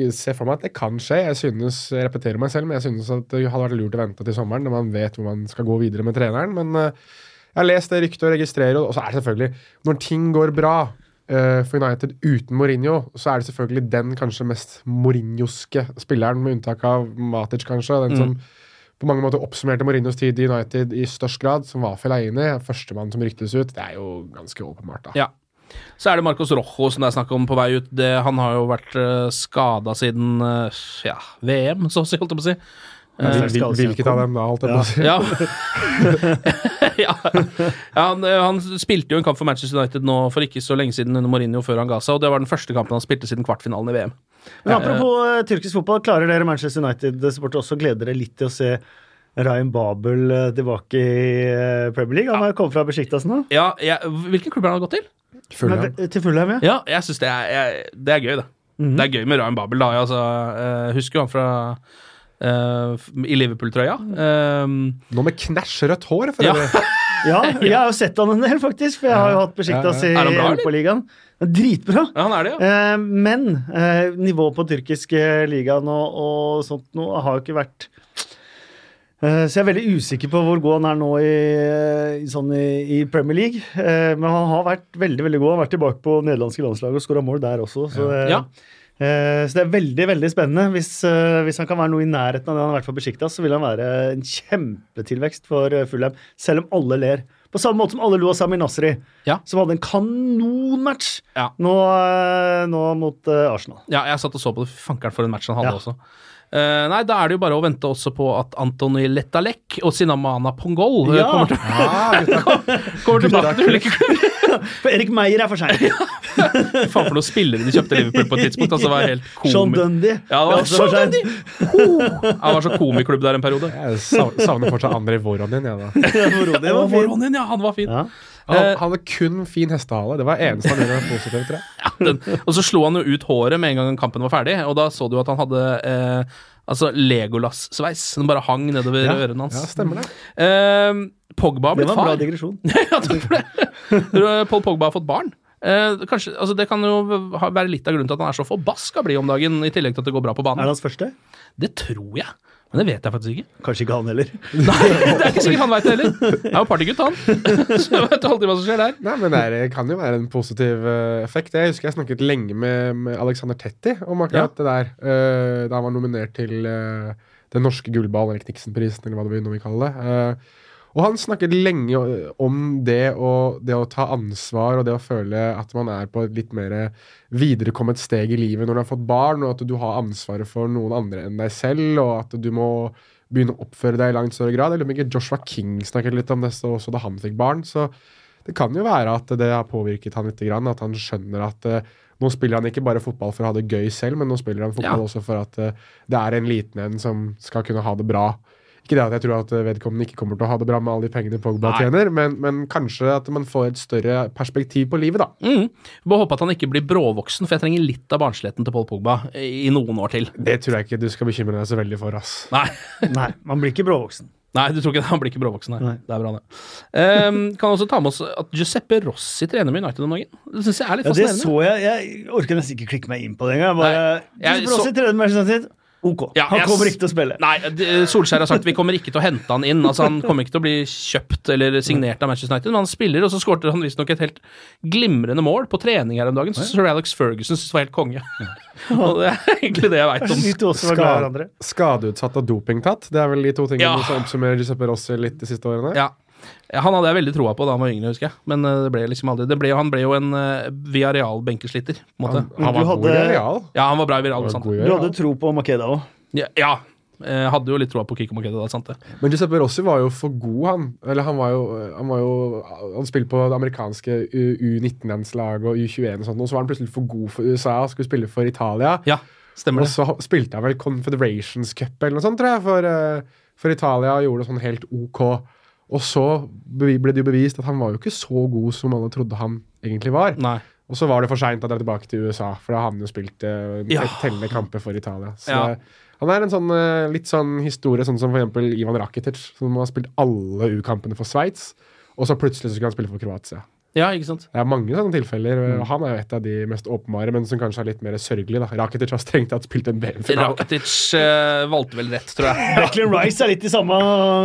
jeg ser for meg at det kan skje. Jeg synes, jeg repeterer meg selv, men jeg synes at det hadde vært lurt å vente til sommeren når man vet hvor man skal gå videre med treneren. Men eh, jeg har lest det ryktet og registrerer, og så er det selvfølgelig Når ting går bra eh, for United uten Mourinho, så er det selvfølgelig den kanskje mest Mourinhoske spilleren, med unntak av Matic, kanskje. Den Mm. som på mange måter oppsummerte Mourinhos tid i United i størst grad, som var Fellaini. Førstemann som ryktes ut. Det er jo ganske åpenbart, da. Ja. Så er det Marcos Rojo som det er snakk om på vei ut. Det, han har jo vært uh, skada siden uh, ja, VM, så å si, holdt jeg på å si. Eh, hvil- Hvilket av dem da, holdt jeg på å si? Ja. ja. ja han, eh, han spilte jo en kamp for Manchester United nå for ikke så lenge siden under Mourinho før han ga seg, og det var den første kampen han spilte siden kvartfinalen i VM. Men apropos eh, tyrkisk fotball, klarer dere Manchester United-supportere også å glede dere litt til å se Ryan Babel eh, tilbake i eh, Premier League? Han har kommet fra Besjiktasen nå. Ja, ja, hvilken klubb har han gått til? Eh, til Fulham, ja. Ja, jeg synes det det er gøy, det. Mhm. Det er gøy med Ryan Babel. da, jeg, altså, eh, Husker jo han fra Uh, i Liverpool-trøya. Um, Nå med knæsj rødt hår, for Ja. øvrig. Ja, jeg har jo sett han en del, faktisk. For jeg har jo hatt Besiktas Ja, i ja. Eller? Europaligaen. Dritbra. ja, han er det, ja. Uh, men uh, nivået på tyrkiske ligaen og, og sånt noe har jo ikke vært Så jeg er veldig usikker på hvor god han er nå i, i, sånn i, i Premier League. Eh, men han har vært veldig veldig god. Han har vært tilbake på nederlandske landslag og skåra mål der også. Så, eh, Ja. eh, så det er veldig veldig spennende. Hvis, eh, hvis han kan være noe i nærheten av det han har vært for Besjikta, så vil han være en kjempetilvekst for eh, Fulham, selv om alle ler. På samme måte som alle lo av Sami Nasri, Ja. som hadde en kanonmatch Ja. nå, eh, nå mot eh, Arsenal. Ja, jeg satt og så på det. Fankeren for en match han hadde også. Eh, nei, da er det jo bare å vente også på at Antony Letalek og Sinamana Pongol eh, Ja. kommer, til, kommer tilbake til ulike klubber. For Erik Meyer er for sein. Faen for noen spillere de kjøpte Liverpool på et tidspunkt. Altså, det var helt komi. Sean Dundee. Ja, det var for Sean. Dundee! Han var så komiklubb der en periode. Jeg savner fortsatt André Voronin, jeg. Ja, da. Voronin, ja, han var fin. Ja. Han, Eh, han hadde kun fin hestehale. Det var eneste han gjorde positivt, tror jeg. Ja, den, og så slo han jo ut håret med en gang kampen var ferdig, og da så du at han hadde eh, altså Legolas-sveis. Den bare hang nedover Ja, ørene hans. ja, stemmer det. Eh, Pogba har Det var en bra far. digresjon. ja, takk for det. Paul Pogba har fått barn. Eh, kanskje, altså det kan jo være litt av grunnen til at han er så forbaska blid om dagen, i tillegg til at det går bra på banen. Er det hans første? Det tror jeg, men det vet jeg faktisk ikke. Kanskje ikke han heller. Nei, det er ikke sikkert han veit det heller. Han er jo partygutt, han. Så jeg vet aldri hva som skjer der. Nei, men det kan jo være en positiv eh, effekt. Jeg husker jeg snakket lenge med, med Alexander Tetti om akkurat det der. eh, da han var nominert til eh, den norske gullballen, eller Kniksen-prisen, eller hva det nå vi kaller det. Eh, og han snakket lenge om det å, det å ta ansvar og det å føle at man er på et litt mer viderekommet steg i livet når du har fått barn, og at du har ansvaret for noen andre enn deg selv, og at du må begynne å oppføre deg i langt større grad. Jeg lurer ikke Joshua King snakket litt om det også da han fikk barn. Så det kan jo være at det har påvirket han litt, at han skjønner at eh, nå spiller han ikke bare fotball for å ha det gøy selv, men nå spiller han fotball Ja. også for at eh, det er en liten en som skal kunne ha det bra. Ikke det at jeg tror at vedkommende ikke kommer til å ha det bra med alle de pengene Pogba Nei. tjener, men, men kanskje at man får et større perspektiv på livet, da. Mm. Bare håpe at han ikke blir bråvoksen, for jeg trenger litt av barnsligheten til Pål Pogba i noen år til. Det tror jeg ikke du skal bekymre deg så veldig for, ass. Nei. Nei, man blir ikke bråvoksen. Nei, du tror ikke det? Han blir ikke bråvoksen, nei. Nei. Det er bra, det. Um, kan også ta med oss at Giuseppe Rossi trener med United om dagen. Det syns jeg er litt Ja, det så jeg. Jeg orker nesten ikke klikke meg inn på det engang. Jeg Rossi så- trener med Manchester United. Ok, Ja, han kommer ikke til å spille. Nei, Solskjær har sagt vi kommer ikke til å hente han inn. Altså Han kommer ikke til å bli kjøpt eller signert av Manchester United, men han spiller, og så skårte han visstnok et helt glimrende mål på trening her om dagen. Så Sir Alex Ferguson syntes var helt konge. og det er egentlig det jeg veit om Skade, skadeutsatt og dopingtatt. Det er vel de to tingene Ja. som oppsummerer Giuseppe Rossi litt de siste årene. Ja. Han hadde jeg veldig troa på da han var yngre, husker jeg. Men eh, det ble liksom aldri det ble, Han ble jo en uh, Viareal-benkesliter, på måte. Han, han var god i hadde- Real. Ja, han var bra i Viareal. Sant? Du hadde tro på Makeda òg. Ja, ja. Jeg hadde jo litt troa på Kiko Makeda da, sant det. Men Giuseppe Rossi var jo for god, han. Eller han var jo Han, var jo, han spilte på det amerikanske U19-landslaget og U21 og sånt, og så var han plutselig for god for USA og skulle spille for Italia. Ja, stemmer Og så spilte han vel Confederations Cup eller noe sånt, tror jeg, for, eh, for Italia og gjorde det sånn helt OK. Og så ble det jo bevist at han var jo ikke så god som alle trodde han egentlig var. Nei. Og så var det for seint å dra tilbake til USA, for da har han jo spilt uh, Ja. tellende kamper for Italia. Så Ja. han er en sånn eh, litt sånn historie, sånn som eksempel Ivan Rakitic, som har spilt alle U-kampene for Sveits, og så plutselig så skulle han spille for Kroatia. Ja, ikke sant? Det er mange sånne tilfeller. Mm. Han er jo et av de mest åpenbare, men som kanskje er litt mer sørgelig. da. Rakitic har strengt tatt spilt en VM-finale. Rakitic uh, valgte vel rett, tror jeg. Declan Rice er litt i samme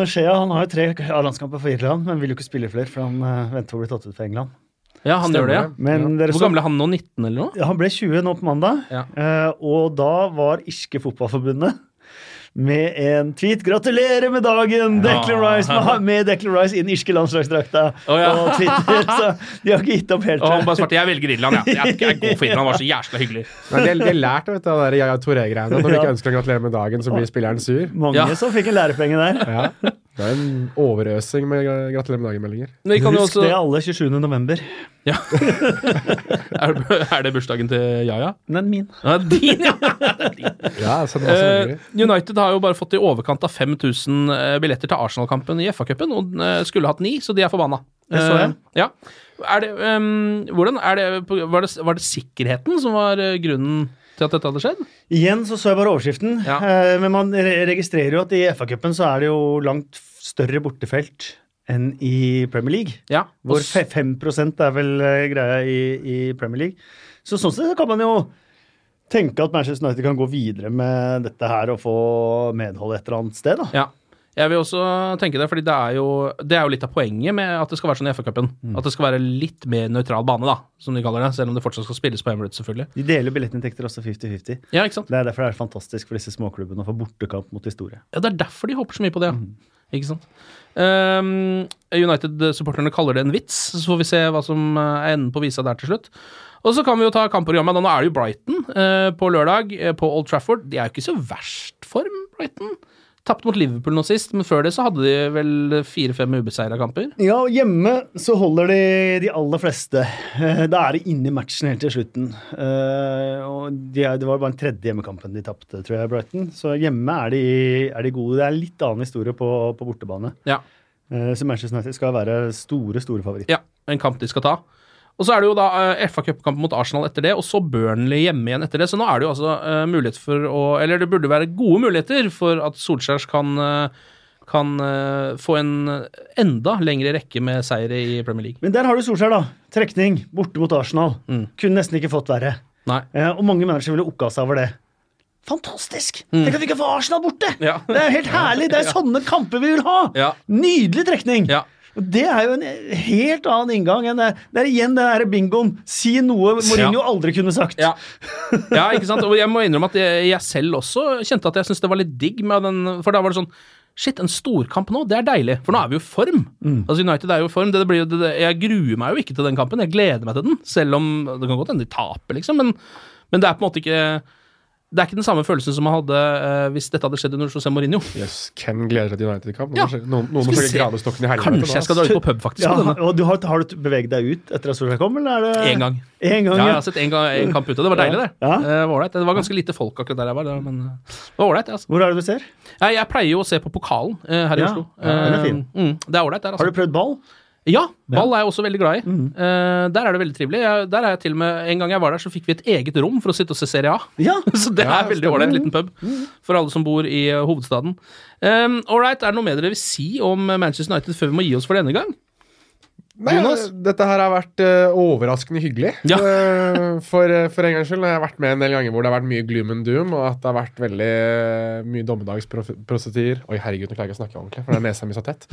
skjea. Han har jo tre av landskamper for Irland, men vil jo ikke spille flere, for han uh, venter på å bli tatt ut for England. Ja, han gjør det, ja. Men dere Hvor så- gammel er han nå? 19 eller noe? Ja, Han ble 20 nå på mandag, Ja. Uh, og da var irske fotballforbundet med en tweet 'Gratulerer med dagen, Declan Rice!' Med, med Declan Rice i den irske landslagsdrakta Oh, ja. Og Twitter. Så de har ikke gitt opp helt. Og han bare svarte 'jeg velger Irland', ja. Jeg, jeg går for Irland, Det var så jævla hyggelig. Men de, de lærte vet du, av Yaya Touré-greiene. Når du ikke ønsker å gratulere med dagen, så blir spilleren sur. Mange Ja. som fikk en lærepenge der. Ja. Det er en overøsing med gra- gratulerer med dagen-meldinger. Husk også det alle 27. november. ja. er, det- bursdagen til Yaya? Den min. Ja, din, ja! Ja, hyggelig. United har jo bare fått i overkant av 5000 eh, billetter til Arsenal-kampen i FA-cupen, og eh, skulle hatt ni, så de er forbanna. Det så jeg. Eh, ja. Er det, um, hvordan er det, var, det, var det sikkerheten som var grunnen til at dette hadde skjedd? Igjen så så jeg bare overskriften, Ja. eh, men man registrerer jo at i FA-cupen så er det jo langt større bortefelt enn i Premier League. Ja. Hvor og s- 5 er vel eh, greia i, i Premier League. Så sånn sett kan man jo tenke at Manchester United kan gå videre med dette her og få medhold et eller annet sted. da. Ja. Jeg vil også tenke det, fordi det er, jo, det er jo litt av poenget med at det skal være sånn i FA-cupen. Mm. At det skal være litt mer nøytral bane, da, som de kaller det. Selv om det fortsatt skal spilles på Emirates, selvfølgelig. De deler billettinntekter også 50-50. Ja, ikke sant? Det er derfor det er fantastisk for disse småklubbene å få bortekamp mot historie. Ja, Det er derfor de håper så mye på det, ja. Mm. Ikke sant? Um, United-supporterne kaller det en vits, så får vi se hva som eh, er enden på visa der til slutt. Og så kan vi jo ta kampprogrammet. Nå er det jo Brighton eh, på lørdag eh, på Old Trafford. De er jo ikke så verst form, Brighton. Tapt mot Liverpool nå sist, men før det så hadde de vel fire-fem ubeseira kamper. Ja, og hjemme så holder de de aller fleste. Eh, Da er de inne i matchen helt til slutten. Eh, og Det var bare den tredje hjemmekampen de tapte, tror jeg, Brighton. Så hjemme er de, er de gode. Det er en litt annen historie på, på bortebane. Ja. Eh, Så Manchester United skal være store, store favoritter. Ja, en kamp de skal ta. Og så er det jo da uh, FA Cup-kamp mot Arsenal etter det, og så Burnley hjemme igjen etter det. Så nå er det jo altså uh, mulighet for å Eller det burde være gode muligheter for at Solskjærs kan, eh, kan uh, få en enda lengre rekke med seire i Premier League. Men der har du Solskjær, da. Trekning borte mot Arsenal. Kunne nesten ikke fått verre. Eh, Og mange managere ville okka seg over det. Fantastisk! Tenk at vi kan få Arsenal borte! Ja. Det er helt herlig! Det er sånne kamper vi vil ha! Ja. Nydelig trekning! Ja. Det er jo en helt annen inngang enn det. Det er igjen den der bingoen. Si noe Mourinho aldri kunne sagt. Ja. ja, ikke sant? Og jeg må innrømme at jeg, jeg selv også kjente at jeg syntes det var litt digg med den For da var det sånn Shit, en storkamp nå, det er deilig, for nå er vi jo i form. Altså United er jo i form. Det, det blir, det, jeg gruer meg jo ikke til den kampen, jeg gleder meg til den. Selv om det kan godt hende de taper, liksom. Men, men det er på en måte ikke Det er ikke den samme følelsen som man hadde uh, hvis dette hadde skjedd under José Mourinho. Yes, Ken gleder seg til United-kamp. Ja. Noen, noen, noen må sjekke gradestokken i helvete. Kanskje jeg skal dra ut på pub, faktisk. Ja, på denne. og du har, har du beveget deg ut etter at Solskjær kom, eller er det En gang. En gang, Ja, jeg har sett én kamp ute. Det var deilig, det. Ja. Eh, Det var. Det var ganske lite folk akkurat der jeg var, det, men eh, det var ålreit. Altså. Hvor er det du ser? Jeg, jeg pleier jo å se på pokalen her i Ja, Oslo. ja, den er fin. Mm, det er ålreit der, altså. Har du prøvd ball? Ja, ball er jeg også veldig glad i. Eh, der er det veldig trivelig. Jeg, der er jeg til og med, En gang jeg var der, så fikk vi et eget rom for å sitte og se Serie A. Ja. så det Ja, er veldig ålreit. En liten pub for alle som bor i uh, hovedstaden. Um, Ålreit, er det noe mer dere vil si om Manchester United før vi må gi oss for denne gang? Nei, Jonas? dette her har vært uh, overraskende hyggelig. Ja. Eh, for, for en gangs skyld. Jeg har vært med en del ganger hvor det har vært mye gloom and doom, og at det har vært veldig mye dommedagsprosetier. Oi, herregud, nå klarer jeg ikke å snakke ordentlig, for det er nesa mi så tett.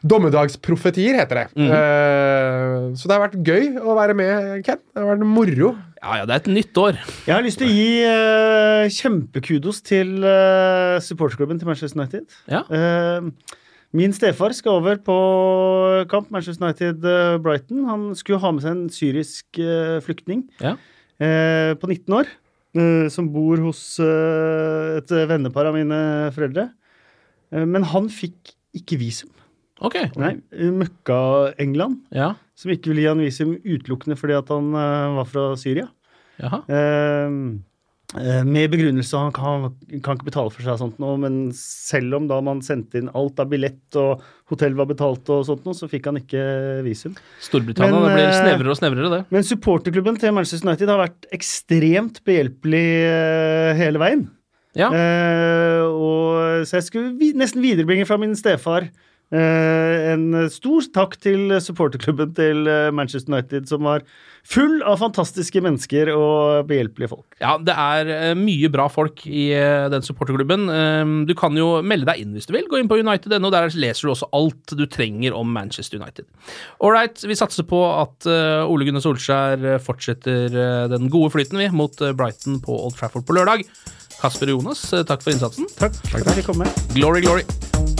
Dommedagsprofetier heter det. Eh, så det har vært gøy å være med, Ken. Det har vært moro. Ja, ja, det er et nytt år. Jeg har lyst til å gi uh, kjempekudos til uh, supporterklubben til Manchester United. Ja. Uh, min stefar skal over på kamp Manchester United-Brighton. Han skulle ha med seg en syrisk flyktning Ja. eh, på 19 år. som bor hos et vennepar av mine foreldre. Men han fikk ikke visum. Ok. Nei, Møkka England, Ja. som ikke ville gi han visum utelukkende fordi at han uh, var fra Syria. Jaha. Eh, med begrunnelse han kan, kan ikke betale for seg sånt noe, men selv om da man sendte inn alt av billett og hotell var betalt og sånt noe, så fikk han ikke visum. Storbritannia. Men, det blir snevrere og snevrere, det. Men supporterklubben til Manchester United har vært ekstremt behjelpelig eh, hele veien. Ja. Eh, og, så jeg skulle vi, nesten viderebringe fra min stefar en stor takk til supporterklubben til eh, Manchester United, som var full av fantastiske mennesker og behjelpelige folk. Ja, det er eh, mye bra folk i eh, den supporterklubben. Eh, Du kan jo melde deg inn hvis du vil. Gå inn på United.no. Der leser du også alt du trenger om Manchester United. Ålreit, vi satser på at eh, Ole Gunnar Solskjær eh, fortsetter eh, den gode flyten vi mot eh, Brighton på Old Trafford på lørdag. Kasper og Jonas, eh, takk for innsatsen. Takk. Takk for at jeg kom med. Glory, glory.